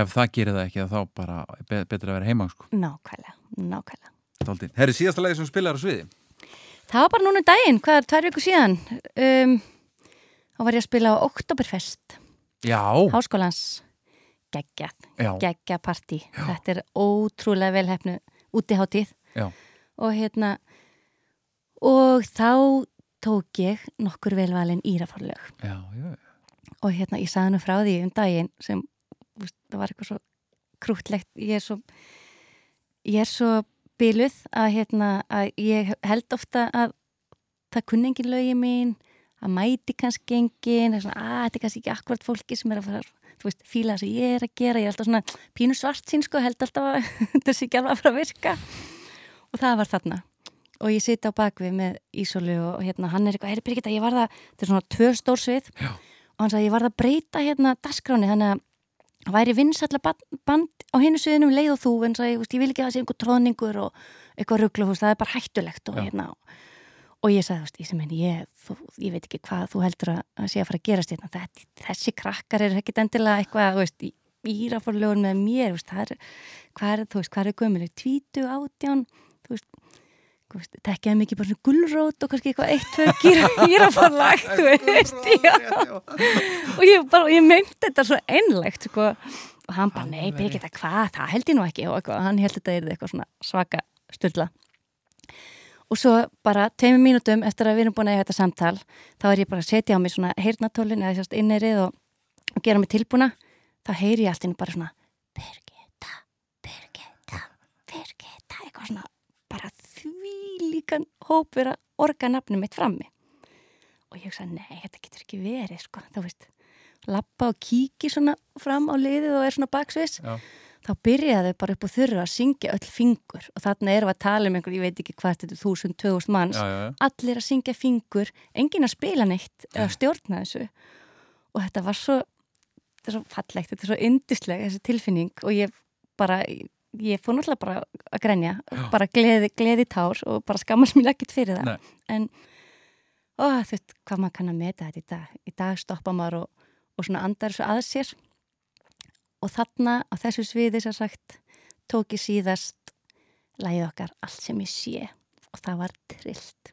ef það gerir það ekki þá bara be betur að vera heima sko. nákvæmlega nákvæmlega. Herri, síðasta lagi sem spilar á sviði? Það var bara núna um daginn, hvað er tvær viku síðan. Um, þá var ég að spila á Oktoberfest. Já, Háskólans geggjað, geggjað partí. Þetta er ótrúlega velhefnu útiháttíð já, og hérna og þá tók ég nokkur velvalin íraforlög og hérna ég sagði nú frá því um daginn sem það var eitthvað svo krútlegt ég er svo ég er svo byluð að hérna að ég held ofta að það kunni engin lögi mín að mæti kannski engin að þetta er kannski ekki akkurat fólki sem er að fara þú veist, fíla það sem ég er að gera ég er alltaf svona pínu svart sín sko held alltaf að þetta sé ekki alveg að fara að virka og það var þarna og ég siti á bakvið með Ísólu og hérna hann er eitthvað, er Birgitta, ég var það þetta er svona tvö stórsvið Já. og hann sagði, ég var það að breyta hérna dagskráni þannig að það væri vinsalla band, band á hinu sviðinum leið og þú en sagði, ég vil ekki að það sé einhver tróðningur og eitthvað rugglu, það er bara hættulegt og Já. hérna og ég sagði, veist, ég sem henni, ég, þú, ég veit ekki hvað þú heldur að, sé að fara að gerast hérna. Þetta, þessi krakkar er ekkit endilega eitthvað, þú veist, í írafórlögun með mér, veist, er, hvað er, veist, hvað er gömuleg, tvítu, átján, tekjaði mikið bara svona gulrót og kannski eitthvað eitt, gírafórlag, þú veist, já. Og ég bara, og ég meinti þetta svo einlegt, sko, og hann bara, nei, byrja ekki þetta, hvað, það held ég nú ekki, og hann held þetta er eitthvað svona svaka styrla. Og svo bara tveimur mínútum eftir að við erum búin að eiga þetta samtal þá er ég bara að setja á mig svona heyrnatólin eða sérst innirið og, og gera mig tilbúna þá heyri ég allt inn bara svona Birgitta, Birgitta, Birgitta eitthvað svona bara því líkan hóp vera orga nafnum mitt frammi. Og ég hugsa, nei, þetta getur ekki verið sko, þá veist lappa og kíki svona fram á liðið og er svona baksviss Já. Þá byrjaði bara upp á þurru að syngja öll fingur og þarna erum við að tala um einhver, ég veit ekki hvað þetta er þúsund, tvöðust manns. Já, já, já. allir að syngja fingur, enginn að spila neitt eða stjórna þessu. Og þetta var svo, þetta er svo fallegt þetta er svo yndisleg þessi tilfinning. Og ég bara, ég fór náttúrulega bara að grenja, bara gleði, gleði tár og bara skammast mér ekkert fyrir það. Nei. en ó, þú veist, hvað maður kann að meta þetta í dag. Í dag stoppa maður og, og svona andar svo að sér og þarna á þessu sviði sem sagt tók ég síðast lagið okkar allt sem ég sé. Og það var trillt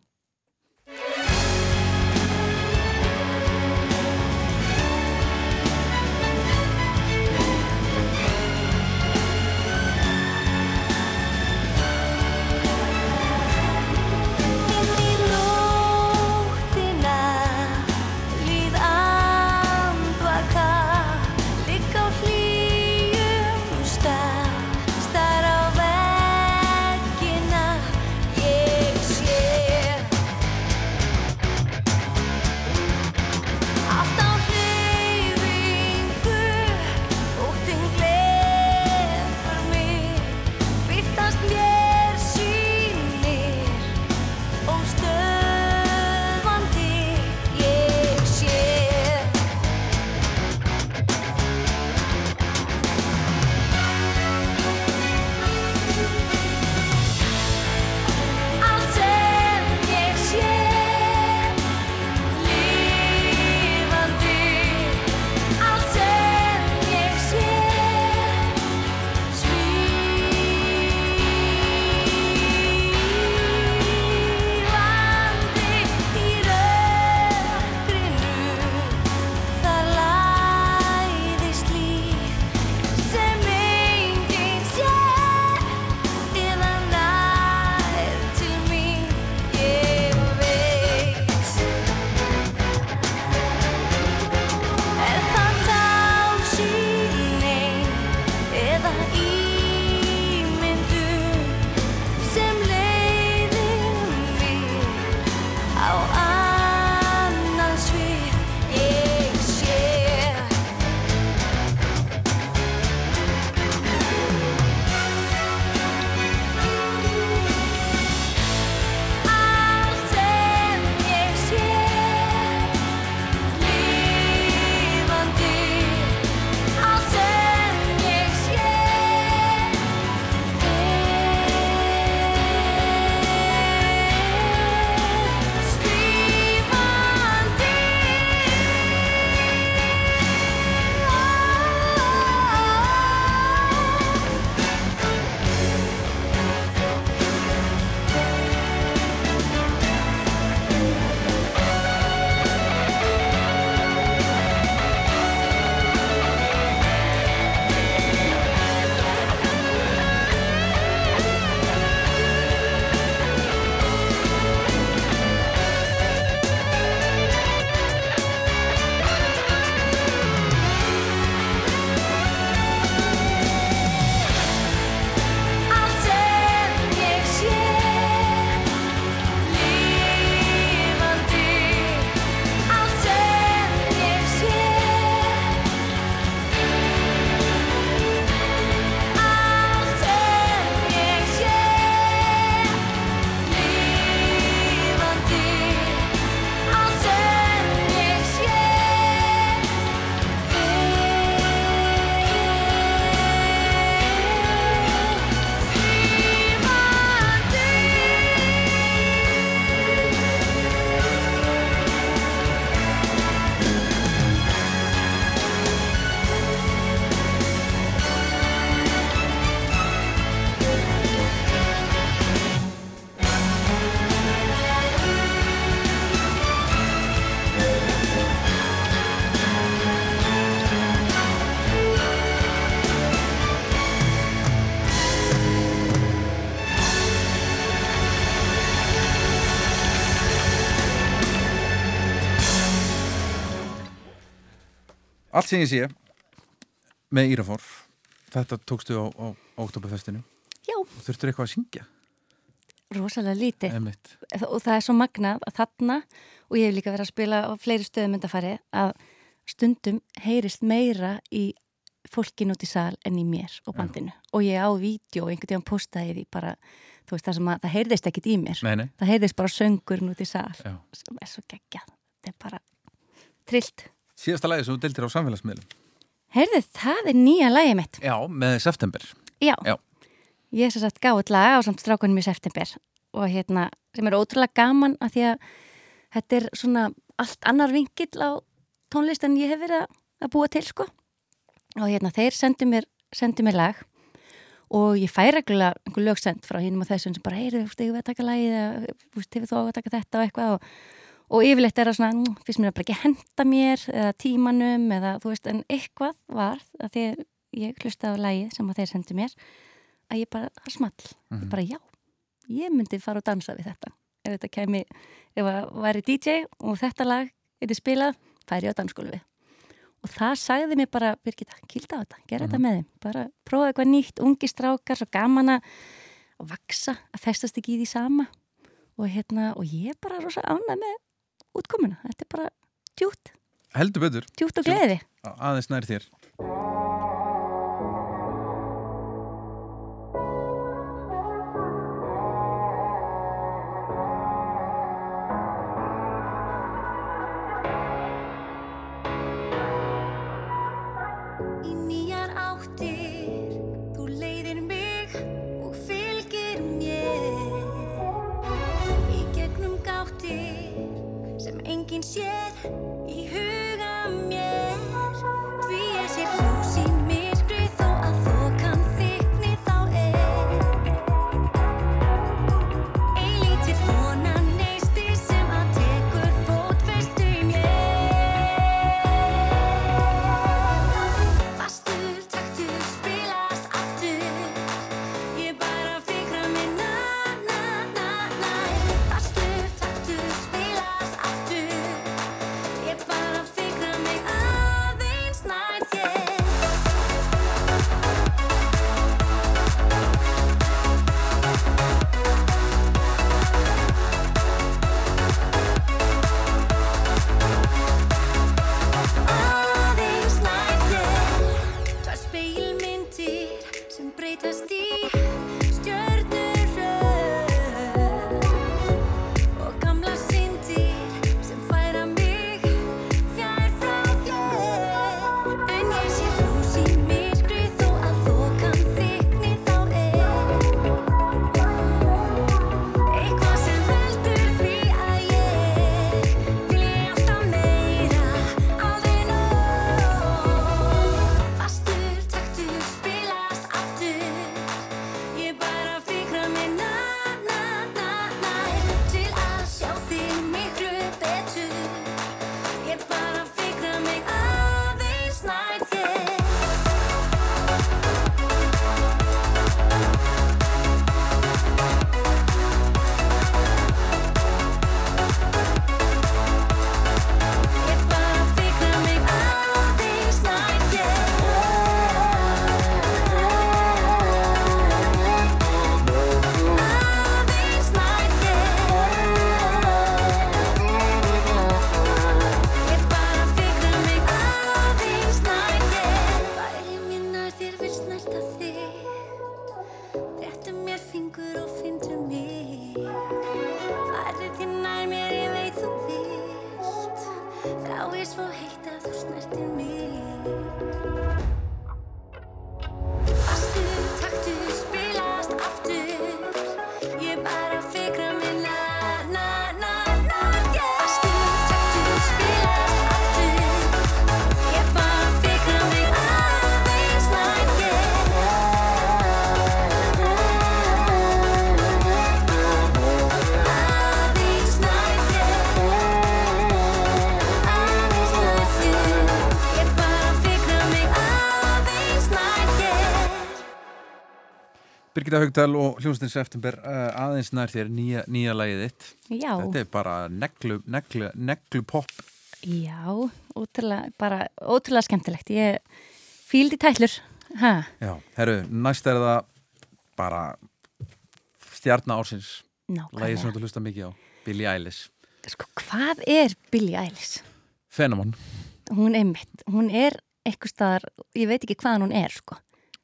Allt sem ég sé með Írafór þetta tókstu á, á Oktoberfestinu Já. þurftur eitthvað að syngja? Rosalega lítið. Og það er svo magnað að þarna og ég hef líka verið að spila á fleiri stöðum undarfari að stundum heyrist meira í fólkin út í sal en í mér og bandinu. Og ég á vídeo og einhvern veginn postaði því bara, þú veist það sem að það heyrðist ekkit í mér. Nei, nei. það heyrðist bara söngurinn út í sal Já. sem er svo geggjað. Þetta er bara trillt Síðasta lagi sem þú deildir á samfélagsmiðlum. Heyrðu, það er nýja lagið mitt. Já, með september. Já, Já. ég er sem sagt gáð lag á samt strákunum í september og hérna, sem er ótrúlega gaman að því að þetta er svona allt annar vingill á tónlist en ég hef verið að- búa til sko. Og hérna, þeir sendu mér, sendu mér lag og ég fæ reglulega einhver lög send frá hinnum og þessum sem bara, heyrðu, þú veist, við að taka lagið eða, þú veist, hefur þú að taka þetta og eitthvað? Og, og yfirleitt er það svona, "Mm, finnst mér að bara ekki henda mér eða tímanum eða þú veist, en eitthvað var að því ég hlusta á lagið sem að þeir sendu mér að ég bara, það small. Ég bara, já, ég myndi fara og dansa við þetta. Ef þetta kemi, ef að væri DJ og þetta lag er spilað, færi ég á dansskólu og það sagði mér bara, Birgitta, kýlda á þetta gera þetta með þeim, bara prófa eitthvað nýtt ungi strákar, svo gaman að vaksa, að festast ekki í því sama. Og hérna, og ég bara rosa ánað með útkomuna. Þetta er bara djút, Heldur betur. Djút og gleði. Aðeins nær þér enginn Birgitta Haugdal og hljómsveitin september uh, aðeins nær þér nýja, nýja lagið þitt Já, Þetta er bara neglu, neglu, neglu pop Já, ótrúlega, bara ótrúlega skemmtilegt. Ég fíldi tætlur. Ha, Já, herru, næst er það bara stjarnar ársins Lægið sem nákvæmlega. þú hlusta mikið á Billie Eilish Sko, hvað er Billie Eilish? Fenamon Hún er mitt. Hún er eitthvað staðar, ég veit ekki hvaðan hún er, sko.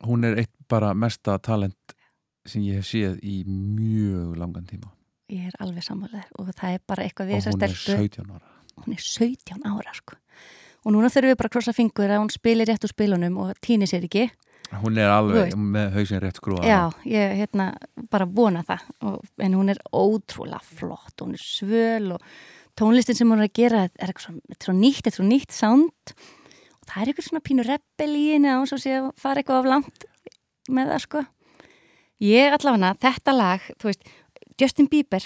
Hún er eitt bara mesta talent sem ég hef séð í mjög langan tíma Ég er alveg sammálaður og það er bara eitthvað við hún er stelpu. 17 ára Hún er 17 ára, sko. Og núna þurfum við bara að krossa fingur að hún spilir rétt úr spilunum og týni sér ekki. Hún er Þú alveg veist. með hausinn rétt skrúa Já, ég hérna bara vona það og, en hún er ótrúlega flott hún er svöl og tónlistin sem hún er að gera er eitthvað svo, nýtt, er svo nýtt sound og það er eitthvað svona pínu rebel í henni án svo sé að fara eitthvað af langt með það sko ég allavega, þetta lag, þú veist Justin Bieber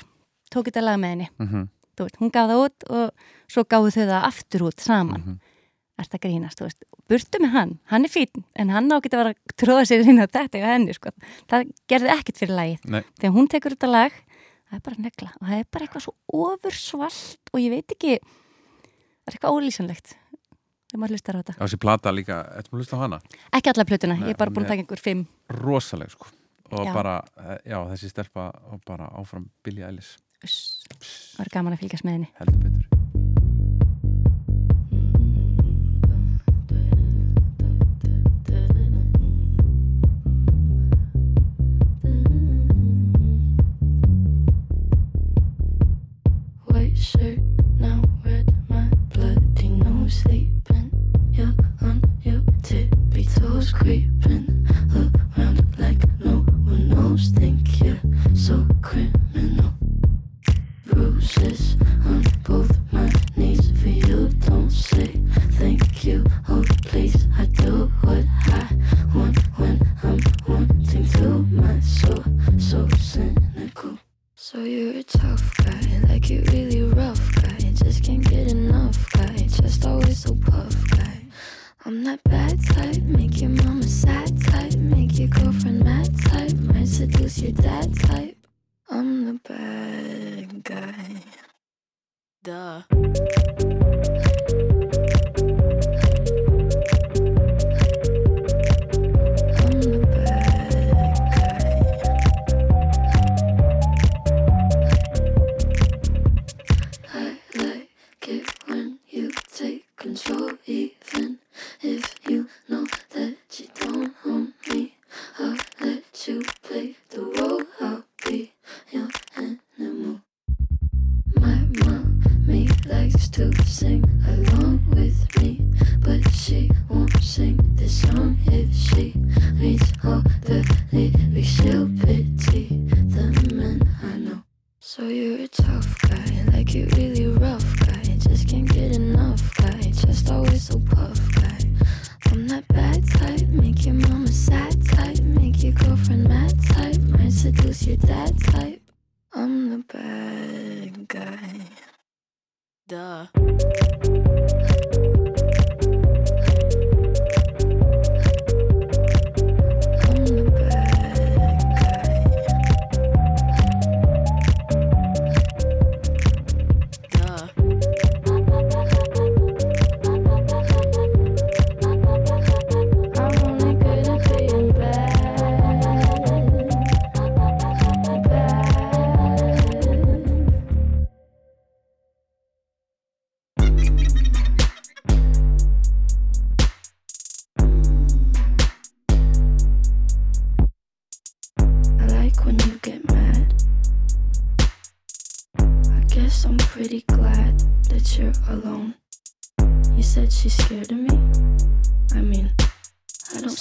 tók þetta lag með henni. Mm -hmm. veist, hún gaf það út og svo gáðu þau það aftur út saman. Mhm. er þetta grínast, burtu með hann hann er fín, en hann á að vera að tróða sér inn á þetta hjá henni, sko. Það gerði ekkert fyrir lagið, Nei, þegar hún tekur þetta lag það er bara negla og það er bara eitthvað svo ofursvalt og ég veit ekki það er eitthvað ólýsanlegt. Þegar maður hlustar á þetta, á þessi plata líka Þetta maður hlusta á hana? Ekki alla plötuna Nei, ég er bara búin að taka einhver fimm. Rosaleg sko Og Já. bara, eh, já, þessi stelpa og bara áfram Billie Eilish. Það er gaman að fylgjast með henni. Heldur betur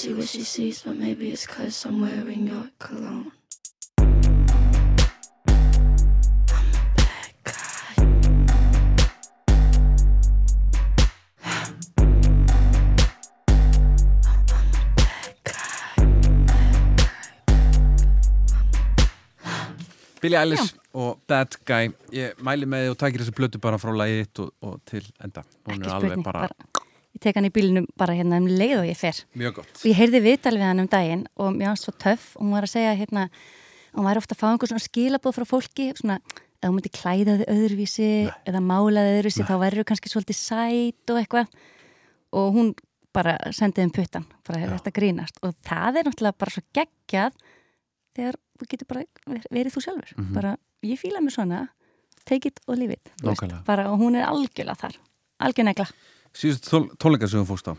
see what she sees, but maybe it's cause I'm wearing your cologne. I'm a bad guy. Billie Eilish og That Guy ég mæli með því og takir þessu plötu bara frá lagi 1 og, og til enda hún ekki er alveg bara, bara, ég tek hann í bílinum bara hérna um leið og ég fer. Mjög gott. Og ég heyrði viðtal við hann um daginn og mér fannst svo töff. Og hún var að segja hérna hún var ofta að fá einhver svona skilabóð frá fólki svona, ef þú myndir klæða þig öðruvísi eða mála þig öðruvísi þá verður kannski svolítið sæt og eitthvað. Og hún bara sendið um puttan bara hefur þetta grínast. Og það er náttúrulega bara svo geggjað þegar þú getur bara ver- verið þú sjálfur. Mhm. bara ég fíla mig svona. Take it og leave it. Bara, og hún er algjörlega þar. Algjörlega Síðust tól, tónleikar sem þú fórst á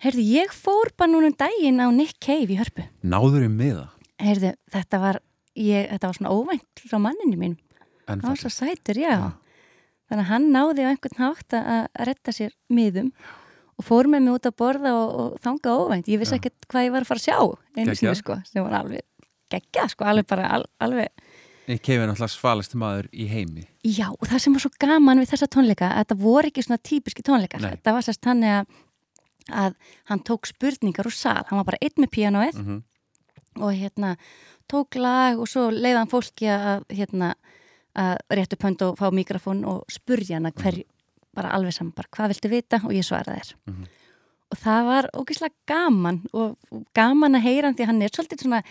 Heyrðu, ég fór bara núna um daginn á Nick Cave í hörpu Náður í miða Heyrðu, þetta var, ég, þetta var svona óvænt frá manninu mín Það var svo sætur, já. Þannig að hann náði á einhvern hátt að retta sér miðum og fór með mig út að borða og, og þanga óvænt. Ég vissi Já. ekkert hvað ég var að fara að sjá einu sinni, Geggjað. sko, sem var alveg geggjað, sko, alveg bara, al, alveg Ég kefið náttúrulega svalast maður í heimi. Já, og það sem var svo gaman við þessa tónleika að þetta voru ekki svona típiski tónleikar. Þetta var sérst hann að, að hann tók spurningar úr sal. Hann var bara einn með píanóið Mhm. og hérna tók lag og svo leiði hann fólki að hérna að réttu pönd og fá mikrofón og spurja hana hver, bara alveg saman, bara hvað viltu vita? Og ég svaraði þér. Mhm. og það var ógeðslega gaman og gaman að heyra hann því að hann er svolítið svona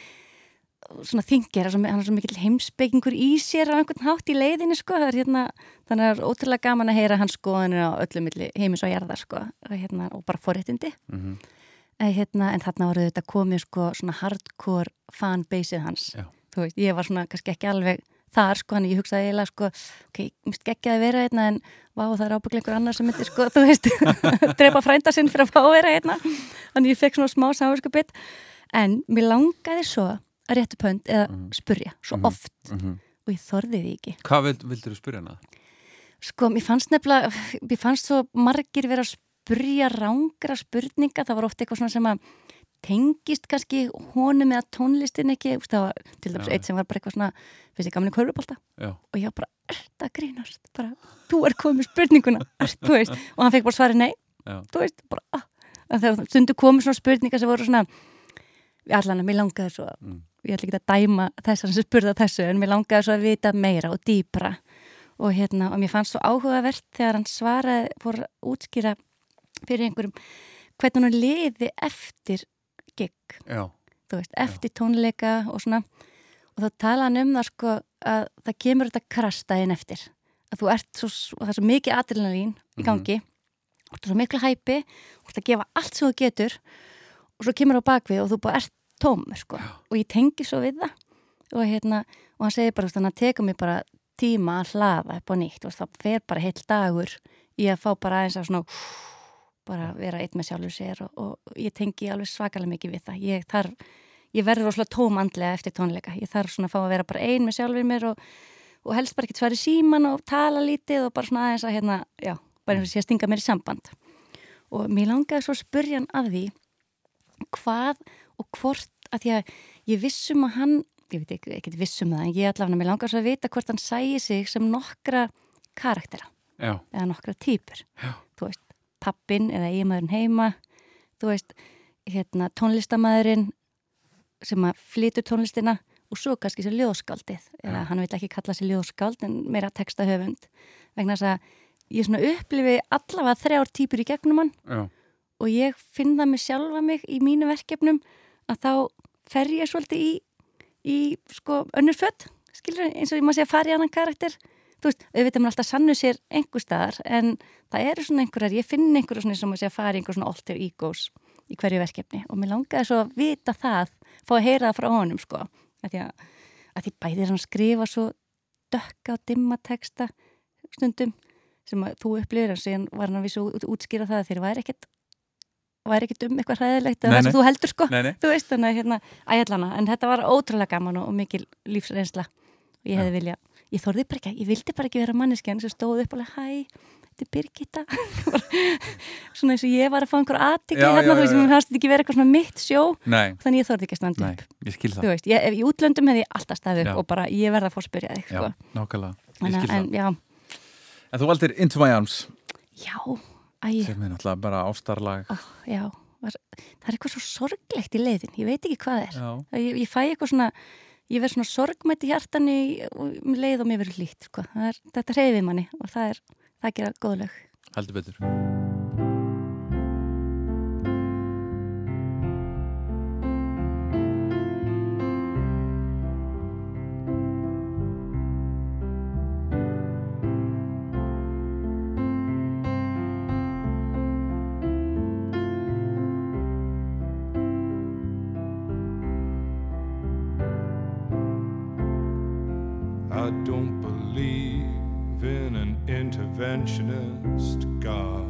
svona þingir, hann er svo mikill heimspekingur í sér á einhvern hátt í leiðinni sko, það er hérna, þannig að það er ótrúlega gaman að heyra hans skoðanir á öllu milli heimis og jarðar sko, og, hérna, og bara forréttindi. Mhm. en, hérna, en þarna voru þetta komið sko svona hardcore fanbaseið hans. Veist, ég var svona kannski ekki alveg þar sko, hann ég hugsaði eiginlega sko ok, ég myndi ekki að vera hérna en vá, það er ábygglega einhver annar sem myndi sko, þú veist drepa frænda sinn fyrir að fá vera hérna. Þannig ég fekk svona smá sáverskapit en mér langaði svo að réttu pönd eða spurja, svo Mhm. oft Mhm. og ég þorði því ekki Hvað vild, vildur þú spyrja hana? Sko, mér fannst nefnilega, mér fannst svo margir vera að spurja rángra spurninga, það var oft eitthvað svona sem að tengist kannski honum eða tónlistin ekki, veist, það var til dæmis eitt sem var bara eitthvað svona, finnst ég gamli körfubólta Já. og ég var bara, ert að grínast bara, þú er komið spurninguna ert, þú veist, og hann fekk bara svari nei Já. þú veist, bara, ah. En þegar stundu komið svona spurningar sem voru svona allan að mér langaði svo Mm. Ég ætla ekki að dæma þessan sem spurða þessu en mér langaði svo að vita meira og dýpra. Og hérna, og mér fannst svo áhugavert þegar hann svaraði, fór að útskýra fyrir einhverjum hvernig hann liði eftir gig, Já. þú veist, eftir tónleika og svona. Og þá tala hann um það sko að það kemur þetta krastæðin eftir. Að þú ert svo, það er svo mikið adrenalín í gangi og það er svo miklu hæpi og það gefa allt sem þú getur og svo kemur á bakvið og þú bara ert tómur sko. Og ég tengi svo við það. Og hérna, og hann segir bara, þannig að teka mig bara tíma að hlaða upp á nýtt og það fer bara heill dagur í að fá bara aðeins að svona bara vera eitt með sjálfur sér og, og ég tengi alveg svakalega mikið við það. Ég þarf, ég verður rosalega tóm andlega eftir tónleika, ég þarf svona að fá að vera bara ein með sjálfur mér og, og helst bara ekki sværi síman og tala lítið og bara svona aðeins að hérna, já, bara eins og sé að stinga mér í samband. Og mér langaði svo að spurja hann að því hvað og hvort að því að ég vissum að hann ég veit ekki, ekki vissum það en ég allavega mér langaði svo að vita hvort hann sæi sig sem nokkra karaktera Já. eða nokkra týpur Já. þú veist, pappin eða eiginmaðurinn heima þú veist, hérna tónlistamæðurinn sem að flytur tónlistina og svo kannski sem ljóðskaldið eða hann vil ekki kalla sig ljóðskald en meira textahöfund vegna þess að ég svona upplifi allavega þrjár týpur í gegnum hann Já. og ég finn það mig sjálfa mig í mínu verkefnum að þá fer ég svolítið í, í sko önnur fött skilur eins og ég má segja fara í annan karakter. Þú veist, auðvitað maður alltaf sannu sér einhver staðar en það eru svona einhverjar, ég finn einhverju svona og maður segja fara í einhver svona alter egos í hverju verkefni. Og mér langaði svo að vita það fá að heyra það frá honum sko að því að, að því bæði er hann að skrifa svo dökka og dimma texta stundum sem að þú upplifir en síðan var hann að vísu út, útskýra það að þeir væri ekkit væri ekkit um eitthvað hræðilegt eða það sem þú heldur sko. Nei, nei. þú veist þannig að hérna, æjallana en þetta var ótrúlega gaman og, og mikil lífsreynsla. Og ég hefði vilja ég þorði bara ekki, ég vildi bara ekki vera manneskjan sem stóð upp alveg, hæ, þetta er Birgitta. Svona eins og ég var að fá einhver aðtikli Já, hérna, já, þú veist, já, já. mér fannst þetta ekki vera eitthvað svona mitt sjó. Nei. þannig ég þorði ekki að standa upp. ég skil þú veist, ég, ef í útlöndum hefði ég alltaf staðið Já. upp og bara ég verða að fá æ, sem er náttúrulega bara ástarlag. Ó, já var, það er eitthvað svo sorglegt í leiðin ég veit ekki hvað er. Ég, ég fæ eitthvað svona ég verð svona sorgmætt í hjartan í um leið og mér verður lít sko. Þetta reyfið manni og það er það gera góð lög. Heldur betur interventionist God.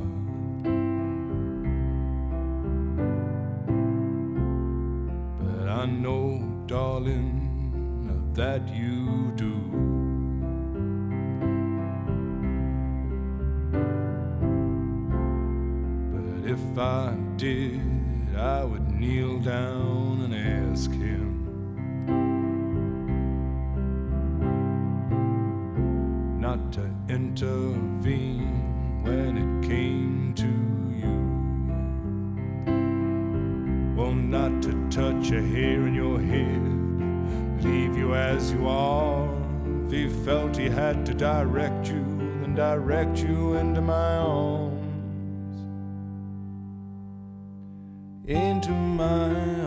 But I know, darling, that you do. But if I did, I would kneel down and ask him. Not to intervene when it came to you. Well, not to touch a hair in your head, leave you as you are. If he felt he had to direct you, then direct you into my arms. Into my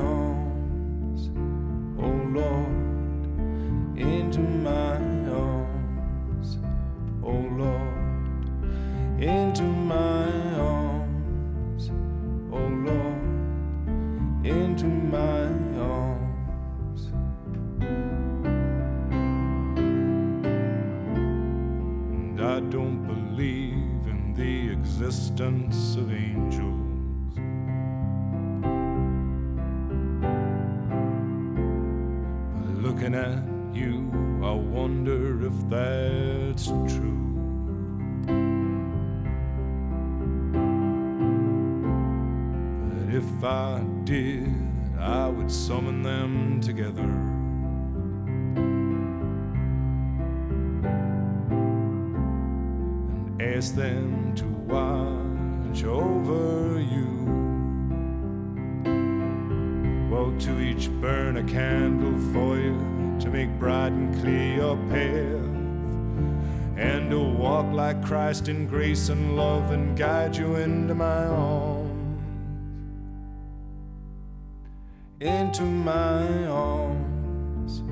Ask them to watch over you. Well, to each burn a candle for you to make bright and clear your path, and to walk like Christ in grace and love and guide you into my arms. Into my arms,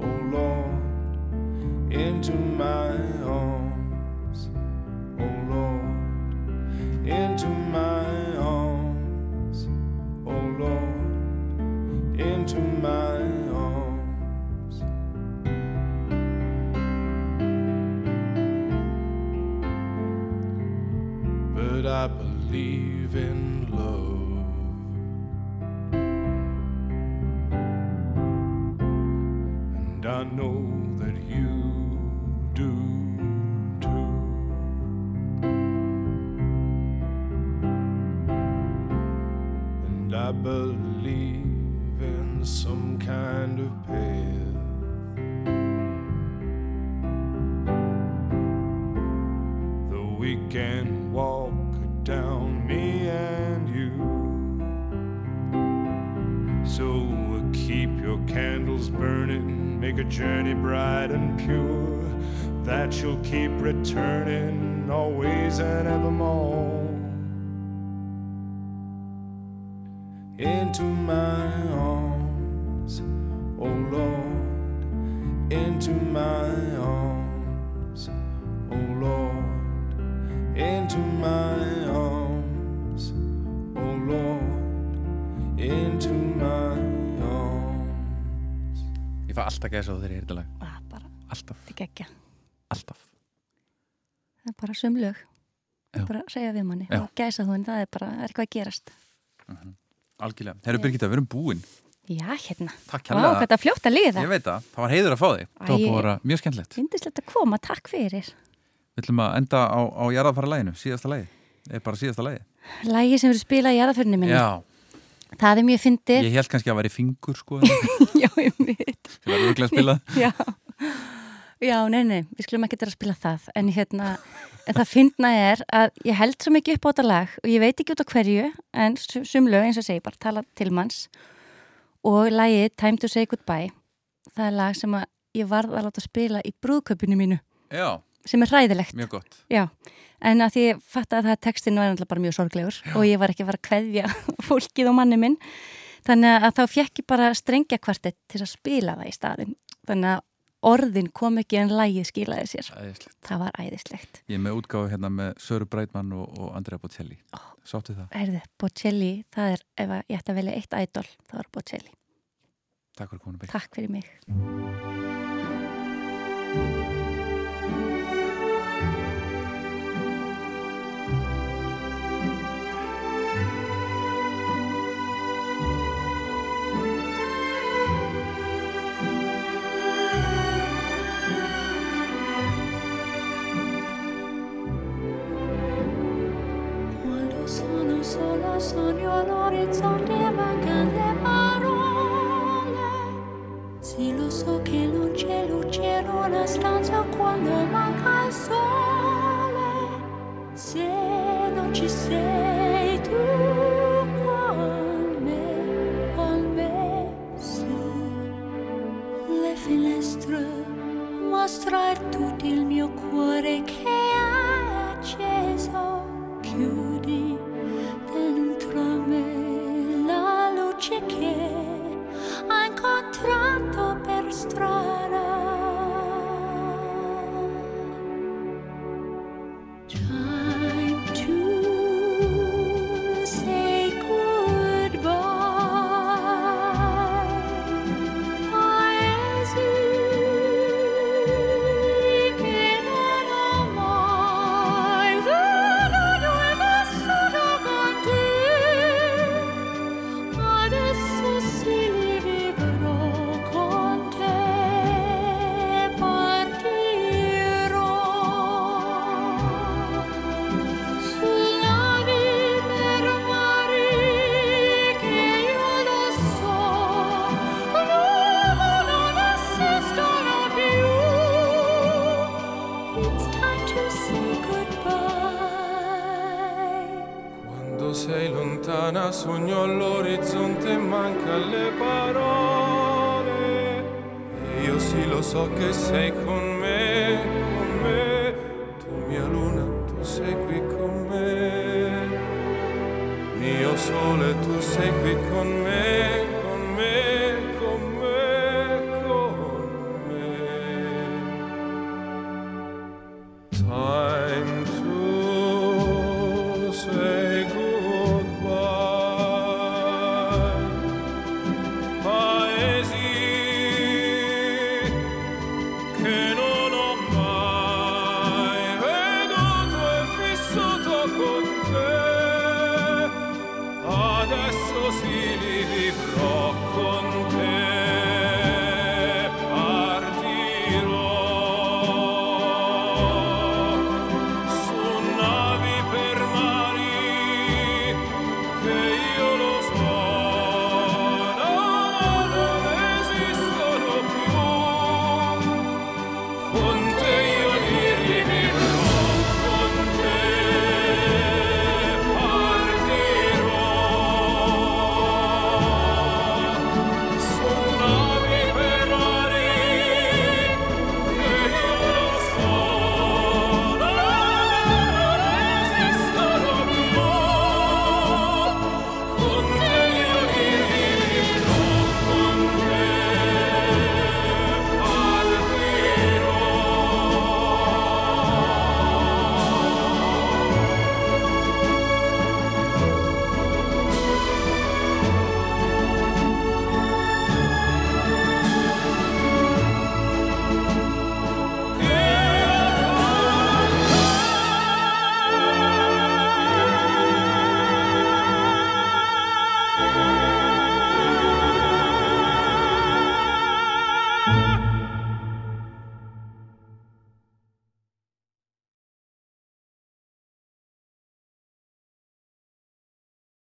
oh Lord, into my believe in Bara sumlög. Já. Bara segja við manni. Já. Og gæsa þú en það er bara, er eitthvað að gerast. Algjörlega, Herru Birgitta, við erum búin Já, hérna. Takk Vá, hérlega hvað þetta fljótt að liða. Ég veit það, það var heiður að fá þig Það var vera mjög skemmtilegt Vindislegt að koma, takk fyrir. Við ætlum að enda á, á jarðafæra læginu, síðasta lægi Eða bara síðasta lægi Lægi sem eru spilað í aðaförnum minni. Já, Það er mjög fyndið. ég held kannski að væri fingur sko Já, ég veit. Já. Nei, nei, við skulum ekki að spila það. En hérna, en það fyndna er að ég held svo mikið upp á þetta lag og ég veit ekki út á hverju, en su- sum lög eins og segi bara tala til manns. Og lagið Time to say goodbye það er lag sem ég varð að láta spila í brúðköpunu mínu. Já, sem er hræðilegt. Mjög gott. Já, en að því ég fatt að það er alltaf bara mjög sorglegur og ég var ekki að fara að kveðja fólkið og manni minn. Þannig að þá fekk ég bara strengja kvartett til að spila það í staðin þannig að orðin kom ekki en lægið skilaði sér. Æðislegt. það var æðislegt. Ég er með útgáfu hérna með Söru Breitmann og, og Andrea Bocelli. Sáttu það? Herðu, Bocelli, það er ef ég ætti að velja eitt ædol, það var Bocelli. Takk fyrir að Takk fyrir mig sogno l'orizzonte e mancano le parole. Sì, lo so che non c'è luce in una stanza quando manca il sole. Se non ci sei tu con me, con me su le finestre, mostra tutto il mio cuore che è acceso. Chiudi voce che ha incontrato per strada.